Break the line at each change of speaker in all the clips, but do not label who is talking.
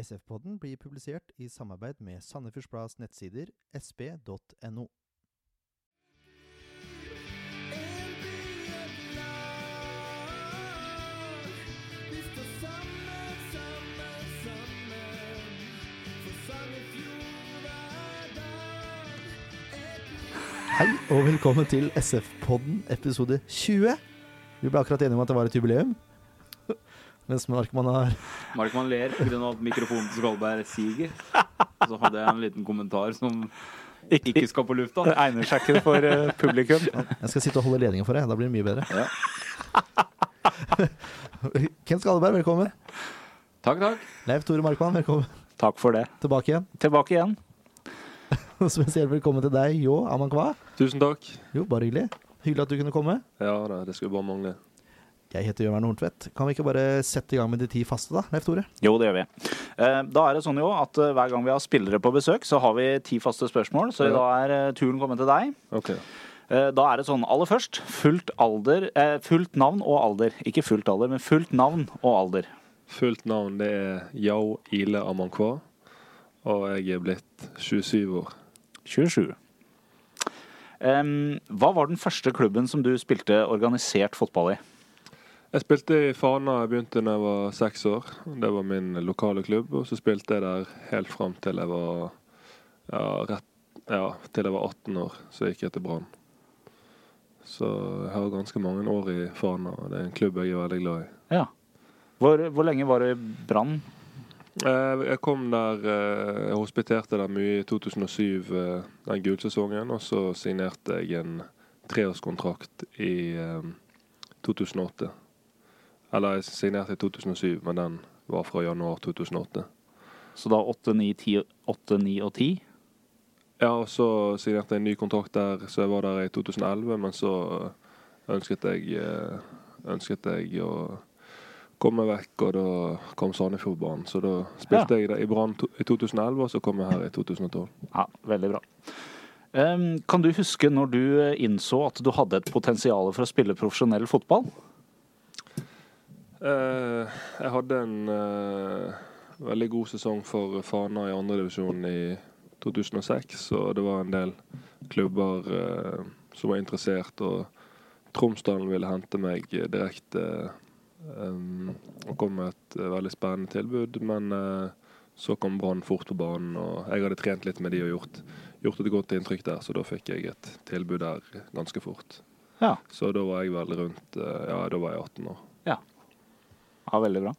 SF-podden blir publisert i samarbeid med Sandefjords nettsider sp.no. Hei og velkommen til SF-podden episode 20. Vi ble akkurat enige om at det var et jubileum. Mens Markmann har
Markmann ler pga. at mikrofonen til Skolberg siger. Så hadde jeg en liten kommentar som ikke skal på lufta.
Det egner seg ikke for eh, publikum.
Jeg skal sitte og holde ledningen for deg. Da blir det mye bedre.
Ja.
Kent Skalleberg, velkommen.
Takk, takk.
Leif Tore Markmann, velkommen
Takk for det.
tilbake igjen.
Tilbake igjen.
Og spesielt velkommen til deg, Jo Amankwa.
Tusen takk.
Jo, bare hyggelig. Hyggelig at du kunne komme.
Ja da, det skulle bare mangle.
Jeg heter Jørgen Horntvedt. Kan vi ikke bare sette i gang med de ti faste, da, Leif Tore?
Jo, det gjør vi. Eh, Da er det sånn jo at eh, hver gang vi har spillere på besøk, så har vi ti faste spørsmål. Så
Ja.
da er eh, turen kommet til deg.
Ok.
Eh, Da er det sånn aller først fullt alder eh, Fullt navn og alder. Ikke fullt alder, men fullt navn og alder.
Fullt navn det er Yao Ile Amankwa, og jeg er blitt 27 år.
27. Um, hva var den første klubben som du spilte organisert fotball i?
Jeg spilte i Fana, jeg begynte da jeg var seks år. Det var min lokale klubb, og så spilte jeg der helt fram til jeg var ja, rett, ja, til jeg var 18 år. Så gikk jeg til Brann. Så jeg har ganske mange år i Fana, og det er en klubb jeg er veldig glad i.
Ja. Hvor, hvor lenge var du i Brann?
Eh, Jeg kom der eh, Jeg hospiterte der mye i 2007, eh, den gulsesongen. Og så signerte jeg en treårskontrakt i eh, 2008. Eller jeg signerte i 2007, men den var fra januar 2008.
Så da 8, 9, 10, 8, 9 og 10?
Ja, og så signerte jeg en ny kontrakt der, så jeg var der i 2011. Men så ønsket jeg, eh, ønsket jeg å komme vekk, og da kom Sandefjordbanen. Så da spilte jeg der i Brann i 2011, og så kom jeg her i 2012.
Ja, veldig bra. Um, kan du huske når du eh, innså at du hadde et potensial for å spille profesjonell fotball?
Eh, jeg hadde en eh, veldig god sesong for Fana i andredivisjon i 2006, og det var en del klubber eh, som var interessert, og Tromsdalen ville hente meg direkte um, og kom med et eh, veldig spennende tilbud, men eh, så kom Brann fort på banen, og jeg hadde trent litt med de og gjort, gjort et godt inntrykk der, så da fikk jeg et tilbud der ganske fort.
Ja.
Så da var jeg vel rundt eh, Ja, da var jeg 18 år.
Ja, veldig bra.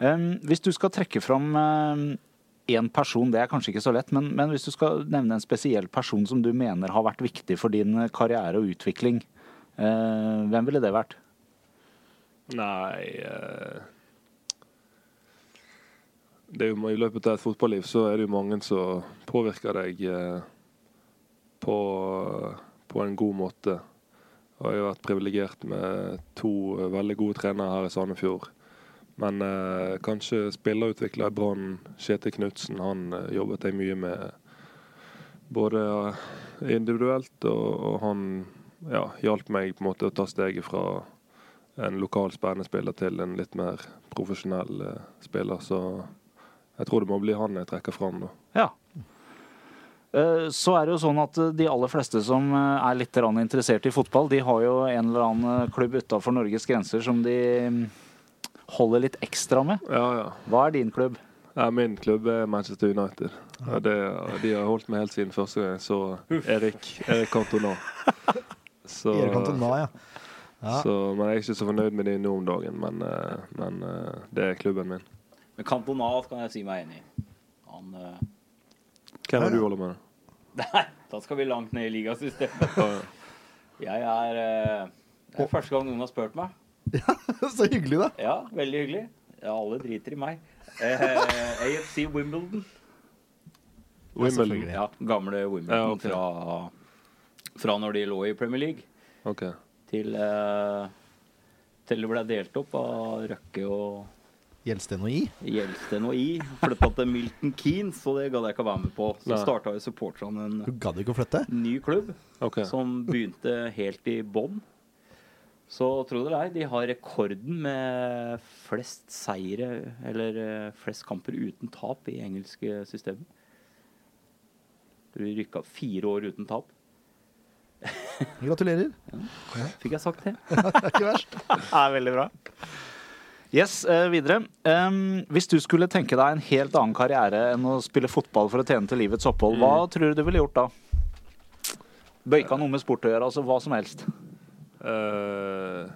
Um, hvis du skal trekke fram én person, det er kanskje ikke så lett, men, men hvis du skal nevne en spesiell person som du mener har vært viktig for din eh, karriere og utvikling, uh, hvem ville det vært?
Nei uh jo I løpet av et fotballiv så er det jo mange som påvirker deg eh, på, på en god måte. Og jeg har vært privilegert med to eh, veldig gode trenere her i Sandefjord. Men eh, kanskje spillerutvikler i Brann, Kjetil Knutsen, han eh, jobbet jeg mye med både eh, individuelt, og, og han ja, hjalp meg på en måte å ta steget fra en lokal spennende spiller til en litt mer profesjonell eh, spiller. Så jeg tror det må bli han jeg trekker fram. da.
Ja. Eh, Så er det jo sånn at de aller fleste som er litt interessert i fotball, de har jo en eller annen klubb utafor Norges grenser som de mm, holder litt ekstra med.
Ja, ja.
Hva er din klubb?
ja min klubb er Manchester United. Og det, de har holdt meg helt siden første gang jeg så Erik, Erik Cantona. Så,
Erik Cantona, ja. ja.
så, men jeg er ikke så fornøyd med det nå om dagen. Men, eh, men eh, det er klubben min.
Men Cantona kan jeg si meg enig i. Han uh...
Hvem er du holder med?
Nei, da skal vi langt ned i ligasystemet. Jeg er uh... Det er første gang noen har spurt meg.
Så hyggelig, da.
Ja, veldig hyggelig. Ja, alle driter i meg. Eh, AFC Wimbledon.
Wimbledon.
Ja, gamle Wimbledon
Ja, okay.
fra, fra når de lå i Premier League,
OK.
til, eh, til det ble delt opp av Røkke og
Gjelsten og I.
Gjelsten og I. Flytta til Milton Keynes, og det gadd jeg ikke å være med på. Så starta jo supporterne en
ikke å
ny klubb
okay.
som begynte helt i bånn. Så tro det eller ei, de har rekorden med flest seire, eller eh, flest kamper uten tap i engelske systemet. Du rykka fire år uten tap.
Gratulerer.
Fikk jeg sagt det?
Det er ikke verst.
Det er veldig bra. Yes, eh, videre. Um, hvis du skulle tenke deg en helt annen karriere enn å spille fotball for å tjene til livets opphold, hva tror du du ville gjort da? Bøyka noe med sport å gjøre, altså hva som helst.
Eh,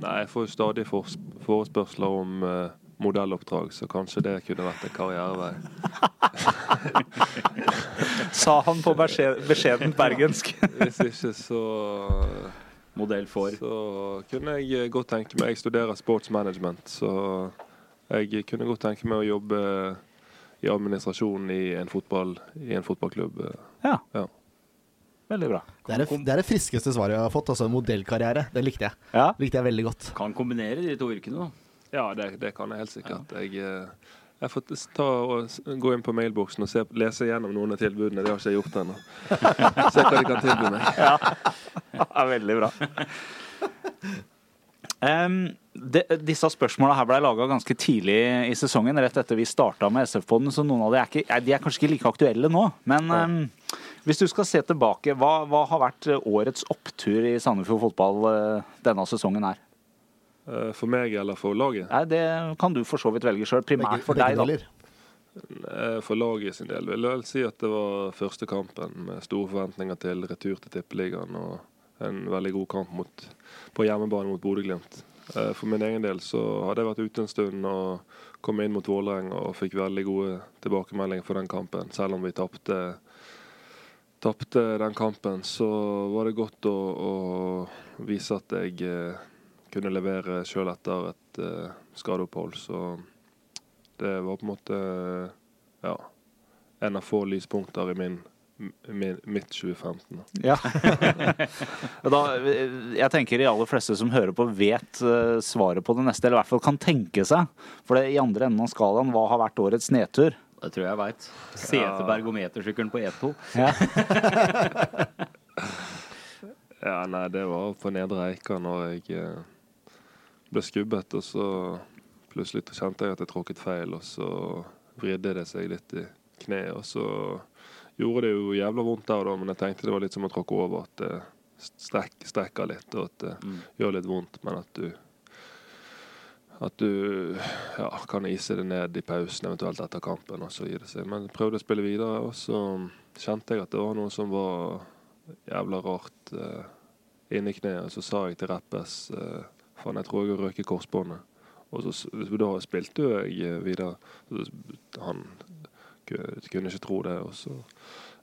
nei, jeg får jo stadig forespørsler om uh, modelloppdrag, så kanskje det kunne vært en karrierevei.
Sa han på beskjed, beskjedent bergensk.
Hvis ikke, så
Modell for.
Så kunne jeg godt tenke meg Jeg studerer sports management, så jeg kunne godt tenke meg å jobbe i administrasjonen i en, fotball, i en fotballklubb.
Ja.
Ja.
Veldig bra.
Det er, det, det er det friskeste svaret jeg har fått. Altså modellkarriere. Det likte jeg.
Ja.
Likte jeg veldig godt.
Kan kombinere de to yrkene, da.
Ja, det, det kan jeg helt sikkert. Jeg, eh, jeg får ta og gå inn på mailboksen og se, lese gjennom noen av tilbudene. Det har ikke jeg gjort ennå. Se hva de kan tilby meg.
Ja, veldig bra. Um, de, disse spørsmåla her ble laga ganske tidlig i sesongen, rett etter vi starta med SF-poden, så noen av de er, ikke, de er kanskje ikke like aktuelle nå. Men em, hvis du skal se tilbake, hva, hva har vært årets opptur i Sandefjord fotball eh, denne sesongen her?
Eh, For meg eller for laget?
Nei, Det kan du for så vidt velge sjøl. Primært for deg, da.
Eh, For laget sin del vil jeg si at det var første kampen med store forventninger til retur til Tippeligaen og en veldig god kamp mot, på hjemmebane mot Bodø-Glimt. Eh, For min egen del så hadde jeg vært ute en stund og kom inn mot Vålerenga og fikk veldig gode tilbakemeldinger for den kampen. Selv om vi tapte tapte den kampen, så var det godt å, å vise at jeg eh, kunne levere sjøl etter et eh, skadeopphold. Så det var på en måte ja, en av få lyspunkter i min midt 2015. da.
Ja. da, jeg tenker de aller fleste som hører på, vet eh, svaret på det neste, eller i hvert fall kan tenke seg. For det, i andre enden av skalaen, hva har vært årets nedtur?
Det tror jeg jeg veit. Seteberg og metersykkelen på E2.
Ja.
Ja, nei, det var på Nedre Eika når jeg eh, ble skubbet, og så plutselig kjente jeg at jeg tråkket feil, og så vridde det seg litt i kneet, og så gjorde det jo jævla vondt der da, men jeg tenkte det var litt som å tråkke over, at det strekk, strekker litt, og at det
Mm.
gjør litt vondt, men at du at du ja, kan ise det ned i pausen, eventuelt etter kampen, og så gi det seg. Men jeg prøvde å spille videre, og så kjente jeg at det var noe som var jævla rart eh, inni kneet. Så sa jeg til Reppes eh, Faen, jeg tror jeg har røket korsbåndet. Og så, da spilte jeg eh, videre. Han kunne ikke tro det. Og så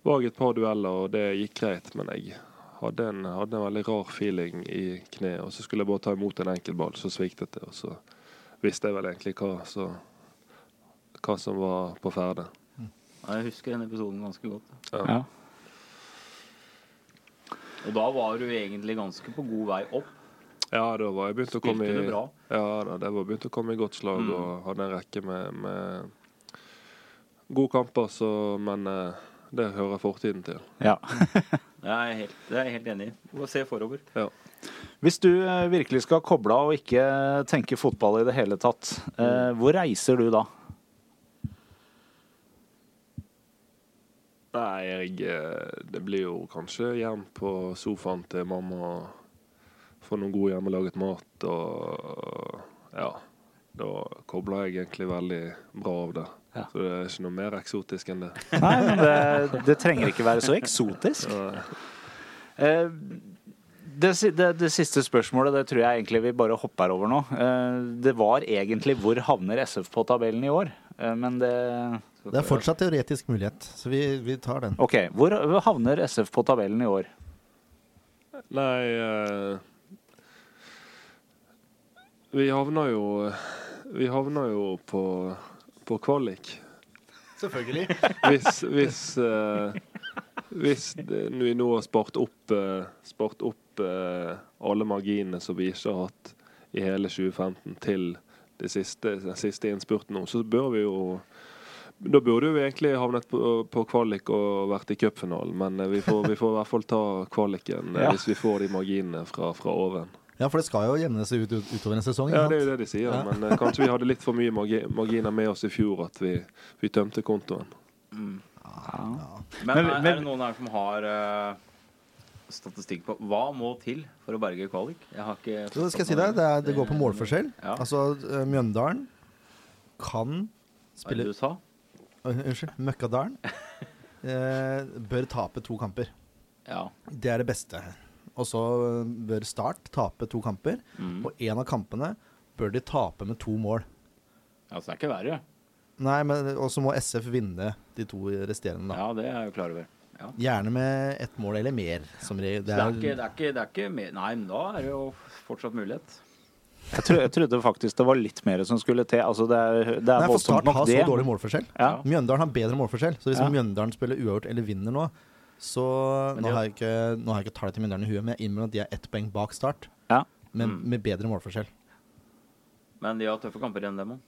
var jeg et par dueller, og det gikk greit, men jeg hadde en, hadde en veldig rar feeling i kneet. Og så skulle jeg bare ta imot en enkeltball, så sviktet det. Og så visste jeg vel egentlig hva, så, hva som var på ferde.
Ja, jeg husker den episoden ganske godt.
Ja.
Og da var du egentlig ganske på god vei opp.
Ja, da var jeg begynt å komme i
bra?
Ja, da, det var begynt å komme i godt slag
Mm.
og hadde en rekke med, med gode kamper, så Men eh, det hører fortiden til.
Ja.
Det er jeg helt, det er jeg helt enig i. Må se forover.
Hvis du eh, virkelig skal koble av og ikke tenke fotball i det hele tatt, eh, hvor reiser du da?
Nei, jeg eh, Det blir jo kanskje hjem på sofaen til mamma få noe god hjemmelaget mat og Ja. Da kobler jeg egentlig veldig bra av det.
Ja.
Så det er ikke noe mer eksotisk enn det.
Nei, men det, det trenger ikke være så eksotisk.
Ja.
Eh, det, det, det siste spørsmålet det tror jeg egentlig vi bare hopper over nå. Eh, det var egentlig hvor havner SF på tabellen i år? Eh, men det
Det er fortsatt teoretisk mulighet, så vi, vi tar den.
OK. Hvor havner SF på tabellen i år?
Nei eh, Vi havna jo Vi havna jo på, på kvalik.
Selvfølgelig.
Hvis Hvis, eh, hvis vi nå har spart opp, spart opp eh, alle marginene som vi ikke har hatt i hele 2015 til det siste, den siste innspurten nå, så bør vi jo da burde vi egentlig havnet på, på kvalik og vært i cupfinalen, men eh, vi får, vi får i hvert fall ta kvaliken eh,
Ja.
hvis vi får de marginene fra, fra oven.
Ja, for det skal jo jevne seg ut, ut utover en sesong.
Ja, det er jo det de sier.
Ja.
Men uh, kanskje vi hadde litt for mye margi marginer med oss i fjor at vi, vi tømte kontoen.
Mm.
Ja.
Men,
Men-
er,
men-
er det noen her som har eh, statistikk på hva må til for å berge kvalik? Jeg har ikke
Så det skal jeg si deg, det, er, det går på målforskjell.
Ja.
Altså, eh, Mjøndalen kan spille
du sa?
Oi, Unnskyld. Møkkadalen eh, bør tape to kamper.
Ja.
Det er det beste. Og så eh, bør Start tape to kamper.
Mm.
Og en av kampene bør de tape med to mål.
ja. Så det er ikke verre.
Nei, men Og så må SF vinne de to resterende, da.
Ja, det er jeg jo klar over. Ja.
Gjerne med ett mål eller mer. Som regel.
Det er, ikke, det, er ikke, det er ikke mer Nei, men da er det jo fortsatt mulighet.
Jeg, tro, jeg trodde faktisk det var litt mer som skulle til. Altså, det er, det er
Nei, for Start har
det.
så dårlig målforskjell.
Ja.
Mjøndalen har bedre målforskjell. Så hvis
Ja.
Mjøndalen spiller uavgjort eller vinner nå Så
Men
nå
det-
har jeg ikke, nå har jeg ikke tallet til Mjøndalen i huet, men jeg innrømmer at de er ett poeng bak Start.
Ja.
Men
Mm.
med bedre målforskjell.
Men de har tøffe kamper igjen, dem òg.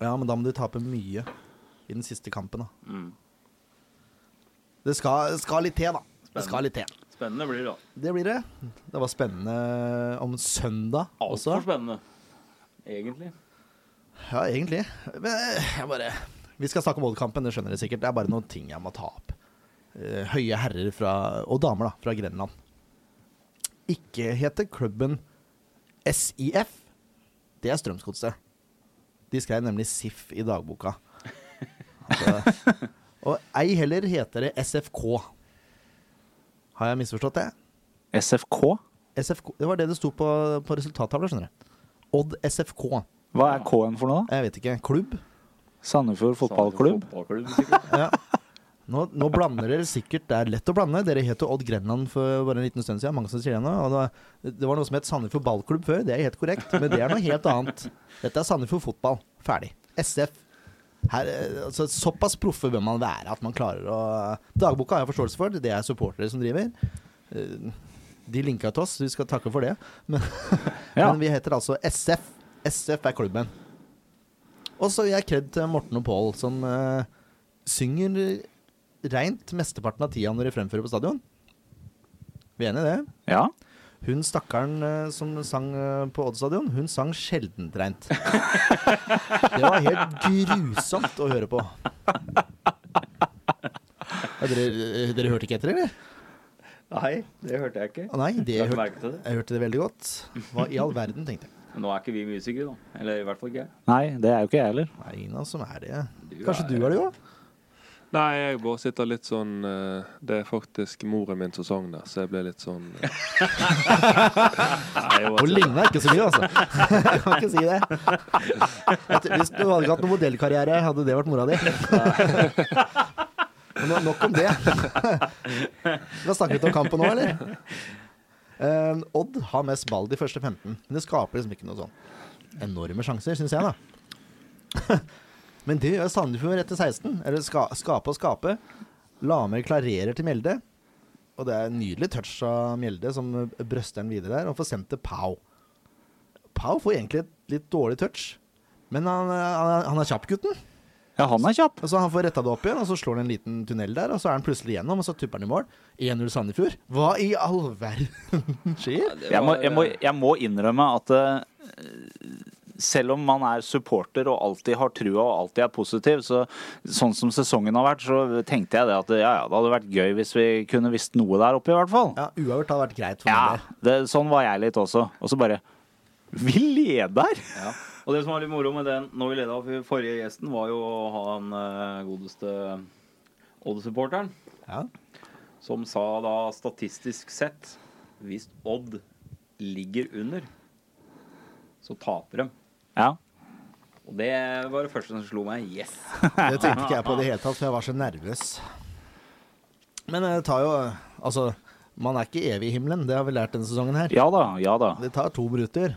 Ja, men da må de tape mye i den siste kampen, da.
Mm.
Det skal, skal litt til, da. Det
Spennende.
skal litt til.
Spennende blir det, da.
Det blir det. Det var spennende om søndag også.
Altfor spennende, egentlig.
Ja, egentlig. Men eh, jeg bare Vi skal snakke om Odd-kampen, det skjønner dere sikkert. Det er bare noen ting jeg må ta opp. Eh, høye herrer fra, og damer da, fra Grenland. Ikke heter klubben SIF. Det er Strømsgodset. De skrev nemlig SIF i dagboka. Altså, og ei heller heter det SFK. Har jeg misforstått det?
SFK?
SFK, Det var det det sto på, på resultattavla, skjønner du. Odd SFK.
Hva er K-en for noe, da?
Jeg vet ikke. Klubb?
Sandefjord fotballklubb?
Fotballklubb.
Ja. Nå, nå blander dere sikkert Det er lett å blande. Dere het jo Odd Grenland for bare en liten stund siden. Mange som sier det nå. Og det, var, det var noe som het Sandefjord ballklubb før. Det er helt korrekt. Men det er noe helt annet. Dette er Sandefjord fotball. Ferdig. SF. Her, eh, altså, såpass proffe bør man være at man klarer å Dagboka har jeg forståelse for. Det er supportere som driver. Eh, De linka til oss, vi skal takke for det. Men,
Ja.
men vi heter altså SF. SF er klubben. Og så gir jeg kred til Morten og Pål, som uh, synger reint mesteparten av tida når de fremfører på stadion. Vi er enig i det?
Ja.
Hun stakkaren eh, som sang eh, på Odd stadion, hun sang sjeldent reint. Det var helt grusomt å høre på. Ja, dere, eh, dere hørte ikke etter, eller?
Nei, det hørte jeg ikke.
Nei, det
Jeg
hørte,
det.
jeg hørte det veldig godt. Hva i all verden, tenkte jeg.
Nå er ikke vi musikere, da. Eller i hvert fall ikke jeg.
Nei, det er jo ikke jeg heller.
Nei, ingen av oss som er det.
Du
Kanskje
er-
du er det òg?
Nei, jeg bare sitter litt sånn eh, Det er faktisk moren min som sang der, så jeg ble litt sånn eh.
Hun
ikke-
ikke så mye, altså. Jeg kan ikke si det. Hvis du hadde hatt noen modellkarriere, hadde det vært mora di. Men nok om det. Vi har snakket om kampen nå, eller? Eh, Odd har mest ball de første 15, men det skaper liksom ikke noe sånn enorme sjanser, syns jeg, da. Men det gjør Sandefjord etter 16. Eller ska, skape og skape. Lamer klarerer til Mjelde. Og det er en nydelig touch av Mjelde, som brøster den videre der, og får sendt til Pau. Pau får egentlig et litt dårlig touch, men han, han, han er kjapp, gutten.
Ja, han er kjapp.
Og så Han får retta det opp igjen, og så slår han en liten tunnel der, og så er han plutselig igjennom, og så tupper han i mål. 1-0 Sandefjord. Hva i all verden skjer?
Det
Jeg må, jeg må, jeg må innrømme at eh, selv om man er supporter og alltid har trua og alltid er positiv, så sånn som sesongen har vært, så tenkte jeg det at ja, ja, det hadde vært gøy hvis vi kunne visst noe der oppe, i hvert fall.
Ja, Uavgjort hadde vært greit for
Ja, det, sånn var jeg litt også. Og så bare Vi leder!
Ja. Og det som var litt moro med den når vi leda for forrige gjesten, var jo å ha han eh, godeste Odd-supporteren,
Ja.
som sa da statistisk sett Hvis Odd ligger under, så taper de.
Ja.
Og det var det første som slo meg. Yes!
Det tenkte ikke jeg på i det hele tatt, for jeg var så nervøs. Men det tar jo Altså, man er ikke evig i himmelen, det har vi lært denne sesongen her.
ja da, ja da.
Det tar to minutter.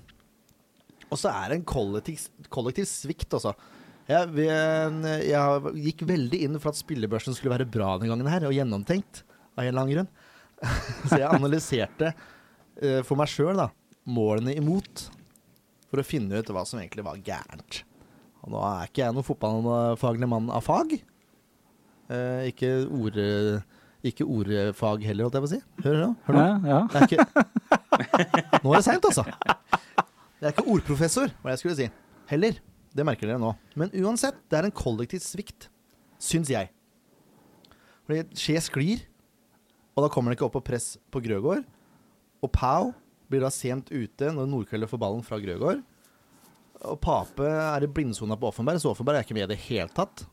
Og så er det en kollektiv, kollektiv svikt, altså. Jeg, jeg gikk veldig inn for at spillebørsen skulle være bra denne gangen her, og gjennomtenkt, av en eller annen grunn. så jeg analyserte eh, for meg sjøl, da, målene imot, for å finne ut hva som egentlig var gærent. Og nå er ikke jeg noen fotballfaglig mann av fag. Eh, ikke ord... Ikke ordfag heller, holdt jeg på å si. Hører du? Hør nå.
Ja, ja.
Det er ikke, Nå er det seint, altså. Jeg er ikke ordprofessor, hva jeg skulle si. Heller. Det merker dere nå. Men uansett, det er en kollektiv svikt, syns jeg. Fordi Skje sklir, og da kommer det ikke opp på press på Grøgaard. Og Pau blir da sent ute når Nordkveldet får ballen fra Grøgaard. Og Pape er i blindsona på Offenberg, så Offenberg er ikke med i det hele tatt.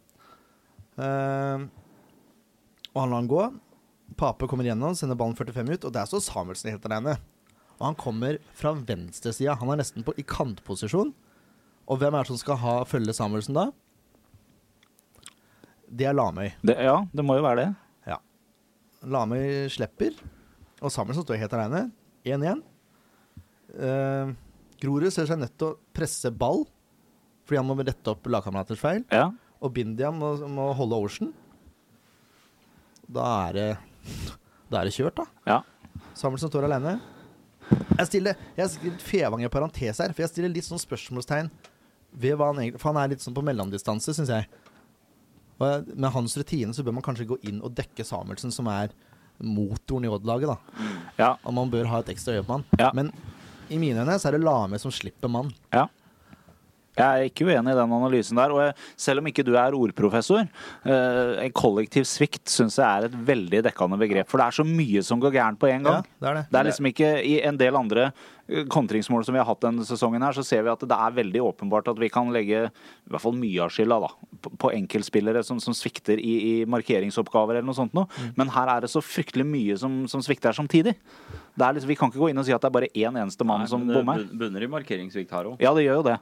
Uh, og han lar han gå. Pape kommer gjennom, sender ballen 45 ut, og der står Samuelsen helt alene. Og han kommer fra venstresida. Han er nesten på, i kantposisjon. Og hvem er det som skal ha, følge Samuelsen da? Det er Lamøy.
Det, ja, det må jo være det.
Ja. Lamøy slipper, og Samuelsen står helt alene. 1-1. Uh, Grorud ser seg nødt til å presse ball, fordi han må rette opp lagkameraters feil.
Ja.
Og Bindia må, må holde Ocean. Da er det Da er det kjørt, da.
ja.
Samuelsen står alene. Jeg stiller Jeg har skrevet Fevang i parentes her, for jeg stiller litt sånn spørsmålstegn ved hva han egentlig For han er litt sånn på mellomdistanse, syns jeg. Og med hans rutine så bør man kanskje gå inn og dekke Samuelsen, som er motoren i Odd-laget, da.
Ja.
Og man bør ha et ekstra øye på han.
Ja.
Men i mine øyne så er det Lame som slipper mann.
ja. Jeg er ikke uenig i den analysen der. Og jeg, selv om ikke du er ordprofessor, eh, en kollektiv svikt syns jeg er et veldig dekkende begrep. For det er så mye som går gærent på en gang.
Ja, det er det.
Det er liksom ikke I en del andre kontringsmål som vi har hatt denne sesongen, her, så ser vi at det er veldig åpenbart at vi kan legge i hvert fall mye av skylda da, på, enkeltspillere som, som svikter i, i markeringsoppgaver eller noe sånt noe.
Mm.
Men her er det så fryktelig mye som, som svikter samtidig. Det er liksom, vi kan ikke gå inn og si at det er bare én eneste mann
Nei,
som bommer.
det bunner i markeringssvikt her òg.
Ja, det gjør jo det.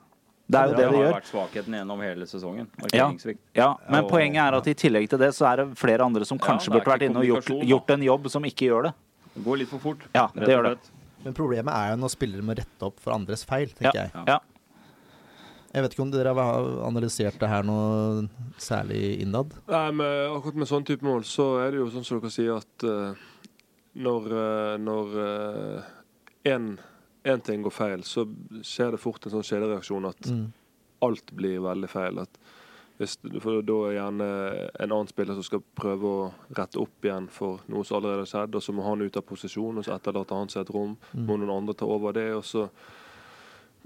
Det er jo det det
har
gjør.
vært svakheten gjennom hele sesongen.
Ja, ja, men
Og-
poenget er at i tillegg til det, så er det flere andre som kanskje
det er
burde vært inne og gjort, gjort en jobb, som ikke gjør det.
Det går litt for fort.
Ja, det gjør det.
Men problemet er jo når spillere må rette opp for andres feil,
Ja,
tenker jeg.
ja.
Jeg vet ikke om dere har analysert det her noe særlig innad?
Nei, men akkurat med sånn type mål, så er det jo sånn som dere sier, at uh, når eh, Når én ting går feil, så skjer det fort en sånn kjedereaksjon at
Mm.
alt blir veldig feil. At hvis, for da er gjerne en annen spiller som skal prøve å rette opp igjen for noe som allerede har skjedd, og så må han ut av posisjon, og så etterlater han seg et rom. Må noen andre ta over det, og så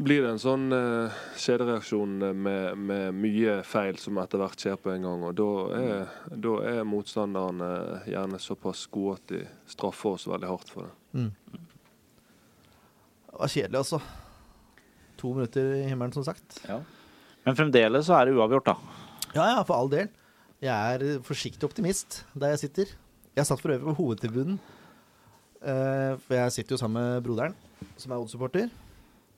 blir det en sånn uh, kjedereaksjon med, med mye feil som etter hvert skjer på en gang. Og da er, da er motstanderne gjerne såpass gode at de straffer oss veldig hardt for det.
Mm. Det var kjedelig, altså. To minutter i himmelen, som sagt.
Ja.
Men fremdeles så er det uavgjort, da.
Ja, ja, for all del. Jeg er forsiktig optimist der jeg sitter. Jeg satt for øvrig på hovedtribunen. eh, for jeg sitter jo sammen med broderen, som er Odd-supporter.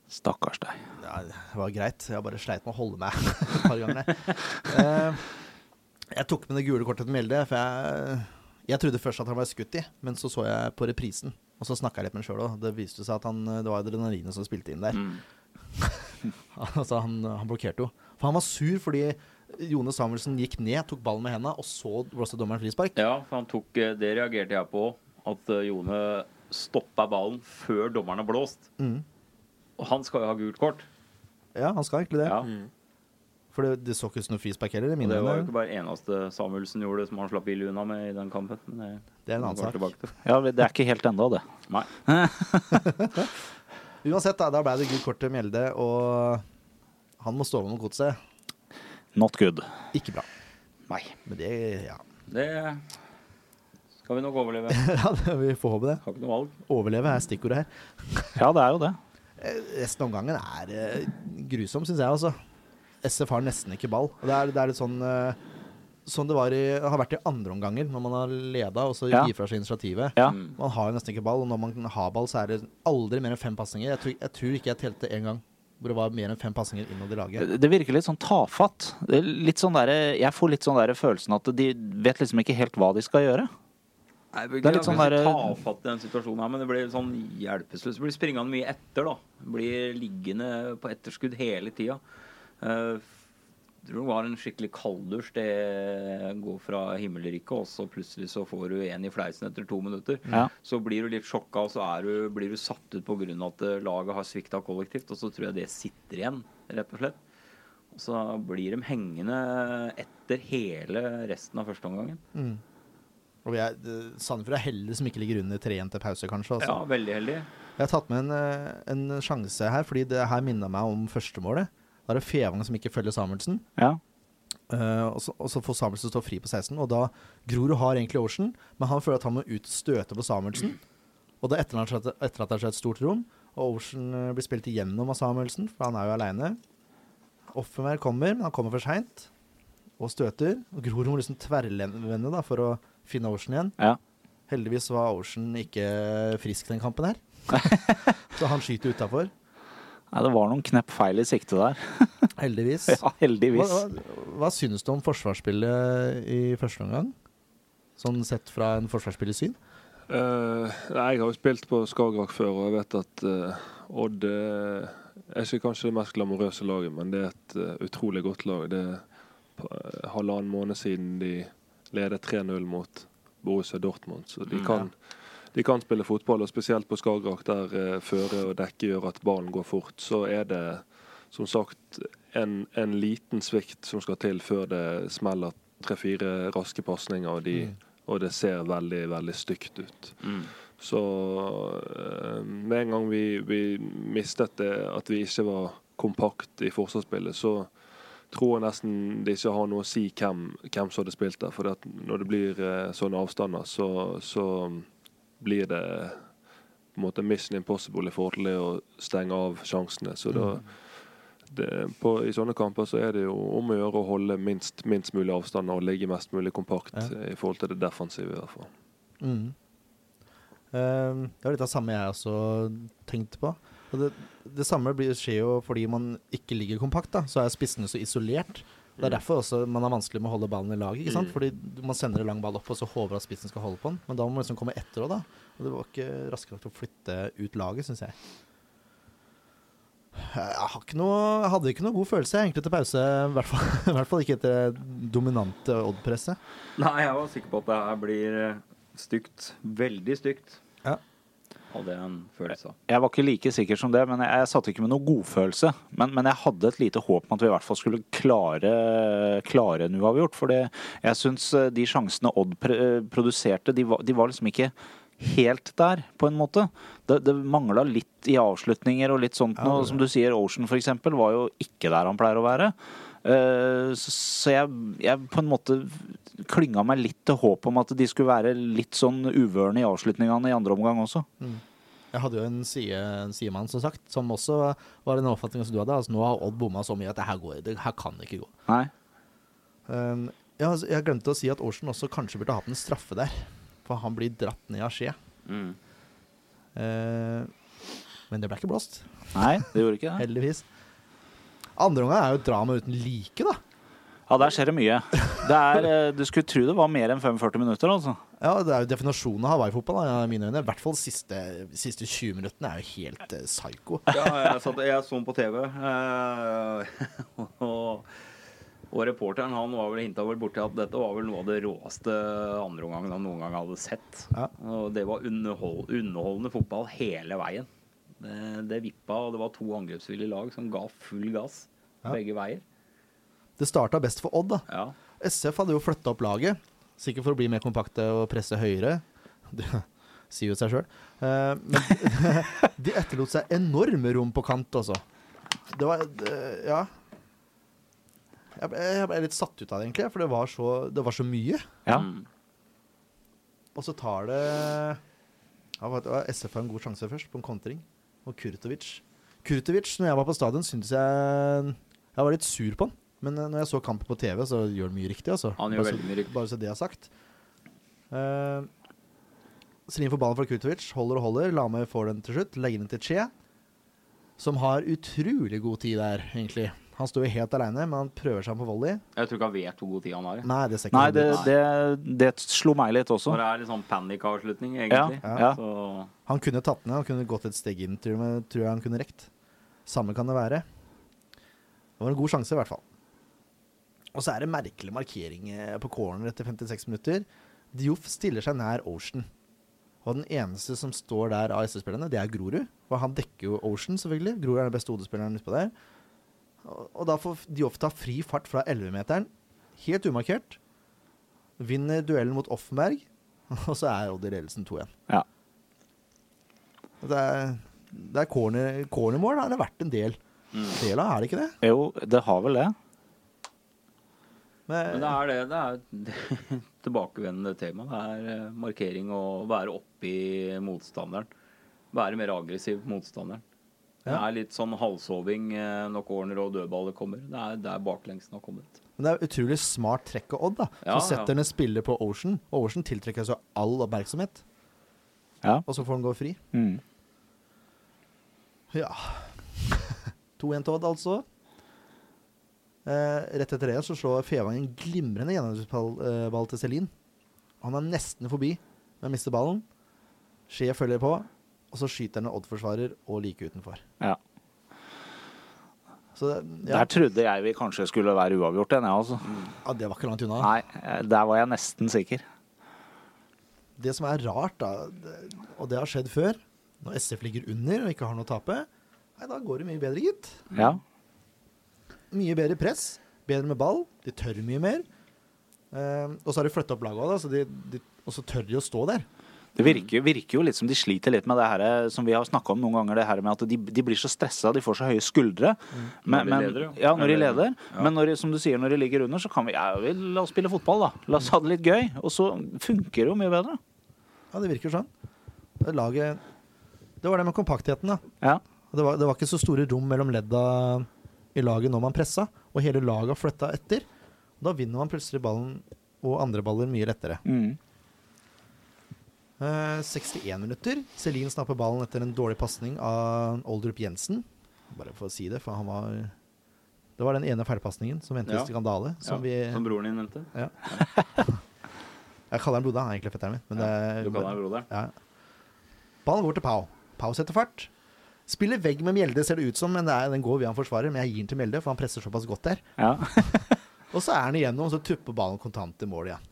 Stakkars deg.
Ja, det var greit. Jeg bare sleit med å holde meg et par ganger. Eh, jeg tok med det gule kortet til Mjelde, for jeg, jeg trodde først at han var skutt i, men så så jeg på reprisen. Og så snakka jeg litt med han sjøl òg. Det viste seg at han, det var adrenalinet som spilte inn der.
Mm.
altså, han, han blokkerte jo. For han var sur fordi Jone Samuelsen gikk ned, tok ballen med henda, og så blåste dommeren frispark.
ja, for han tok eh, Det reagerte jeg på. At eh, Jone stoppa ballen før dommeren har blåst.
Mm.
Og han skal jo ha gult kort.
Ja, han skal egentlig det.
Ja.
For det, det så ikke ut som noe frispark heller.
Og det var jo ikke bare eneste Samuelsen gjorde som han slapp ille unna med i den kampen. Men det,
Det er en annen sak.
Ja, det er ikke helt ennå, det.
Nei.
Uansett, da, da ble det gult kort til Mjelde, og han må stå med noe godset.
Not good.
Ikke bra.
Nei.
Men det Ja,
Det skal vi nok overleve.
ja det, vi får håpe det.
Har ikke noe valg.
Overleve er stikkordet her.
Ja, det er jo det.
Eh, Resten av omgangen er eh, grusom, syns jeg, altså. SF har nesten ikke ball. Det er, det er litt sånn eh, Sånn det var i, har vært i andre omganger, når man har leda og så
Ja.
gir fra seg initiativet.
Ja.
Man har jo nesten ikke ball, og når man har ball, så er det aldri mer enn fem pasninger. Jeg, tror- jeg tror ikke jeg telte én gang hvor det var mer enn fem pasninger innad i laget.
Det virker litt sånn tafatt. Litt sånn der, jeg får litt sånn der følelsen at de vet liksom ikke helt hva de skal gjøre.
Nei,
Det er litt sånn der-
tafatt i den situasjonen her, men det blir sånn hjelpeløst. Det blir springende mye etter, da. Blir liggende på etterskudd hele tida. Tror det var en skikkelig kalddusj. Det går fra himmelriket, og så plutselig så får du en i fleisen etter to minutter.
Ja.
Så blir du litt sjokka, og så er du, blir du satt ut pga. at eh, laget har svikta kollektivt. Og så tror jeg det sitter igjen, rett og slett. Og så blir de hengende etter hele resten av førsteomgangen.
Mm. Og vi er, Sandefjord er heldig som ikke ligger under 3-1 til pause, kanskje. Altså.
Ja, veldig heldig.
Jeg har tatt med en, eh, en sjanse her, fordi det her minna meg om førstemålet. Da er det Fevang som ikke følger Samuelsen.
Ja.
Uh, og, så, og så får Samuelsen stå fri på 16. Og da Grorud har egentlig Ocean, men han føler at han må ut og støte på Samuelsen. Og da etterlater etter, har et stort rom, og Ocean eh, blir spilt igjennom av Samuelsen, for han er jo aleine. Offenberg kommer, men han kommer for seint og støter. Og Grorud må liksom tverrvende da, for å finne Ocean igjen.
Ja.
Heldigvis var Ocean ikke frisk den kampen her. så han skyter utafor.
Nei, det var noen knepp feil i sikte der.
Heldigvis.
Ja, heldigvis.
hva, hva synes du om forsvarsspillet i første omgang? Sånn sett fra en forsvarsspillers syn?
Uh, nei, jeg har jo spilt på Skagerrak før, og jeg vet at uh, Odd eh, er ikke kanskje det mest glamorøse laget, men det er et uh, utrolig godt lag. Det er eh, halvannen måned siden de ledet 3-0 mot Borussia Dortmund, så de
Mm,
kan, de kan spille fotball. Og spesielt på Skagerrak, der eh, føre og dekke gjør at ballen går fort, så er det som sagt en, en liten svikt som skal til før det smeller tre-fire raske pasninger, og de
Mm.
og det ser veldig, veldig stygt ut.
Mm.
Så eh, med en gang vi, vi mistet det, at vi ikke var kompakt i forsvarsspillet, så tror jeg nesten det ikke har noe å si hvem, hvem som hadde spilt der. For når det blir eh, sånne avstander, så, så blir det på en måte mission impossible i forhold til å stenge av sjansene. Så da det, på, I sånne kamper så er det jo om å gjøre å holde minst, minst mulig avstand og ligge mest mulig kompakt
Ja.
i forhold til det defensive. i hvert fall.
Mm. Uh, det var litt av samme jeg også tenkte på. Og det, det samme blir, skjer jo fordi man ikke ligger kompakt. da, Så er spissene så isolert. Det er derfor også man har vanskelig med å holde ballen i lag. ikke sant?
Mm.
Fordi man sender en lang ball opp og så håper at spissen skal holde på den. Men da må man liksom komme etter òg, da. Og det var ikke raske nok til å flytte ut laget, syns jeg. Jeg, har ikke noe, jeg hadde ikke noe god følelse egentlig til pause. I hvert fall, i hvert fall ikke etter det dominante Odd-presset.
Nei, jeg var sikker på at det her blir eh, stygt. Veldig stygt.
Ja.
Hadde jeg en følelse av.
Jeg var ikke like sikker som det, men jeg, jeg satt ikke med noen godfølelse. Men, men jeg hadde et lite håp om at vi i hvert fall skulle klare, klare en uavgjort. For jeg syns eh, de sjansene Odd produserte, de var, de var liksom ikke helt der, på en måte. Det, det mangla litt i avslutninger og litt sånt noe. Som du sier, Ocean for eksempel var jo ikke der han pleier å være. Eh, så jeg, jeg på en måte klynga meg litt til håp om at de skulle være litt sånn uvørne i avslutningene i andre omgang også.
Jeg hadde jo en, side, en sidemann, som sagt, som også var den oppfatninga som du hadde. Altså, nå har Odd bomma så mye at det her, går, det her kan ikke gå.
Nei.
Um, ja, altså, jeg glemte å si at Aarsen også kanskje burde hatt en straffe der. For han blir dratt ned av skje.
Mm.
Uh, men det ble ikke blåst,
Nei, det gjorde ikke det.
heldigvis. Andre omgang er jo drama uten like, da.
Ja, der skjer det mye. Det er, eh, du skulle tro det var mer enn 45 minutter, altså.
Ja, Det er jo definasjonen av Hawaii-fotball, i mine øyne. I hvert fall siste, siste 20 minuttene er jo helt uh, psycho.
Ja, jeg, satt, jeg så den på TV. uh, og, og reporteren han var vel hinta vel borti at dette var vel noe av det råeste andreomgangen han noen gang hadde sett.
Ja.
Og det var underhold, underholdende fotball hele veien. Det, det vippa, og det var to angrepsvillige lag som ga full gass
Ja.
begge veier.
Det starta best for Odd, da.
Ja.
SF hadde jo flytta opp laget, sikkert for å bli mer kompakte og presse høyere. Det sier jo seg sjøl. men de etterlot seg enorme rom på kant, altså. Det var det, Ja. Jeg ble, jeg ble litt satt ut av det, egentlig, for det var så, det var så mye.
Ja.
Mm.
Og så tar det ja, SF har en god sjanse først, på en kontring. Og Kurtovic. Kurtovic, når jeg var på stadion, syntes jeg Jeg var litt sur på han. Men eh, når jeg så kampen på TV, så gjør han mye riktig. Altså.
Han gjør
bare,
veldig mye riktig.
bare så det er sagt. Uh, Selin for ballen fra Kurtovic. Holder og holder. Lame får den til slutt. Legger den til Che. Som har utrolig god tid der, egentlig. Han står jo helt aleine, men han prøver seg på volley.
Jeg tror ikke han vet hvor god tid han har.
Nei, det
Nei, det, det, det slo meg litt også.
Når det er litt sånn panikkavslutning,
Ja,
egentlig.
ja.
Så
Han kunne tatt ned, han kunne gått et steg inn, tror jeg, tror jeg han kunne rekt. Samme kan det være. Det var en god sjanse, i hvert fall. Og så er det merkelig markering eh, på corner etter 56 minutter. Dioff stiller seg nær Ocean. Og den eneste som står der av SV-spillerne, det er Grorud. Og han dekker jo Ocean, selvfølgelig. Grorud er den beste hodespilleren utpå der. Og, da får Dioff ta fri fart fra 11-meteren, helt umarkert. Vinner duellen mot Offenberg, og så er Odd i ledelsen 2-1.
Ja.
Det er, det er corner, cornermål har det vært en del,
Mm.
del av, er det ikke det?
Jo, det har vel det.
Men det er det. Det er tilbakevendende tema. Det er eh, markering og være oppi motstanderen. Være mer aggressiv motstanderen. Det er litt sånn halvsoving eh, når corner og dødballer kommer. Det er der baklengsen har kommet.
Men det er utrolig smart trekk av Odd, da.
Ja,
så setter
ja.
han en spiller på Ocean, og Ocean tiltrekker seg all oppmerksomhet.
Ja.
Og så får han gå fri.
Mm.
Ja 2-1 til Odd, altså. Eh, rett etter det så slår Fevang en glimrende gjennomspillball eh, til Selin. Han er nesten forbi, men mister ballen. Skje følger på, og så skyter han en Odd-forsvarer og like utenfor.
Ja.
Så det, ja,
Der trodde jeg vi kanskje skulle være uavgjort, den, jeg, altså.
ja, det var ikke langt unna.
Nei, der var jeg nesten sikker.
Det som er rart, da, og det har skjedd før, når SF ligger under og ikke har noe å tape, nei, da går det mye bedre, gitt.
Ja.
Mye bedre press, bedre med ball, de tør mye mer. Eh, og så har de flytta opp laget òg, så de, de, og så tør de å stå der.
Det virker, virker jo litt som de sliter litt med det her eh, som vi har snakka om noen ganger, det her med at de, de blir så stressa, de får så høye skuldre. Men,
Når de
men,
leder, ja.
ja. Når de leder.
ja.
Men når, som du sier, når de ligger under, så kan vi ja, vi la oss spille fotball, da. La oss ha det litt gøy. Og så funker det jo mye bedre.
Ja, det virker sånn. Det Laget Det var det med kompaktheten, da.
Ja.
Det var, det var ikke så store rom mellom ledda i laget når man pressa, og hele laget flytta etter. Da vinner man plutselig ballen og andre baller mye lettere.
Mm.
Eh, 61 minutter. Selin snapper ballen etter en dårlig pasning av Oldrup Jensen. Bare for å si det, for han var Det var den ene feilpasningen som endte i
Ja.
skandale. Som
ja,
vi
som broren din nevnte.
ja. Jeg kaller han Bloda, han er egentlig fetteren min. Men det
Du kaller han broderen.
ja. Ballen går til Pau. Pau setter fart. Spiller vegg med Mjelde, ser det ut som, men det er, den går via en forsvarer. Men jeg gir den til Mjelde, for han presser såpass godt der.
ja.
Og så er han igjennom, og så tupper ballen kontant til mål igjen.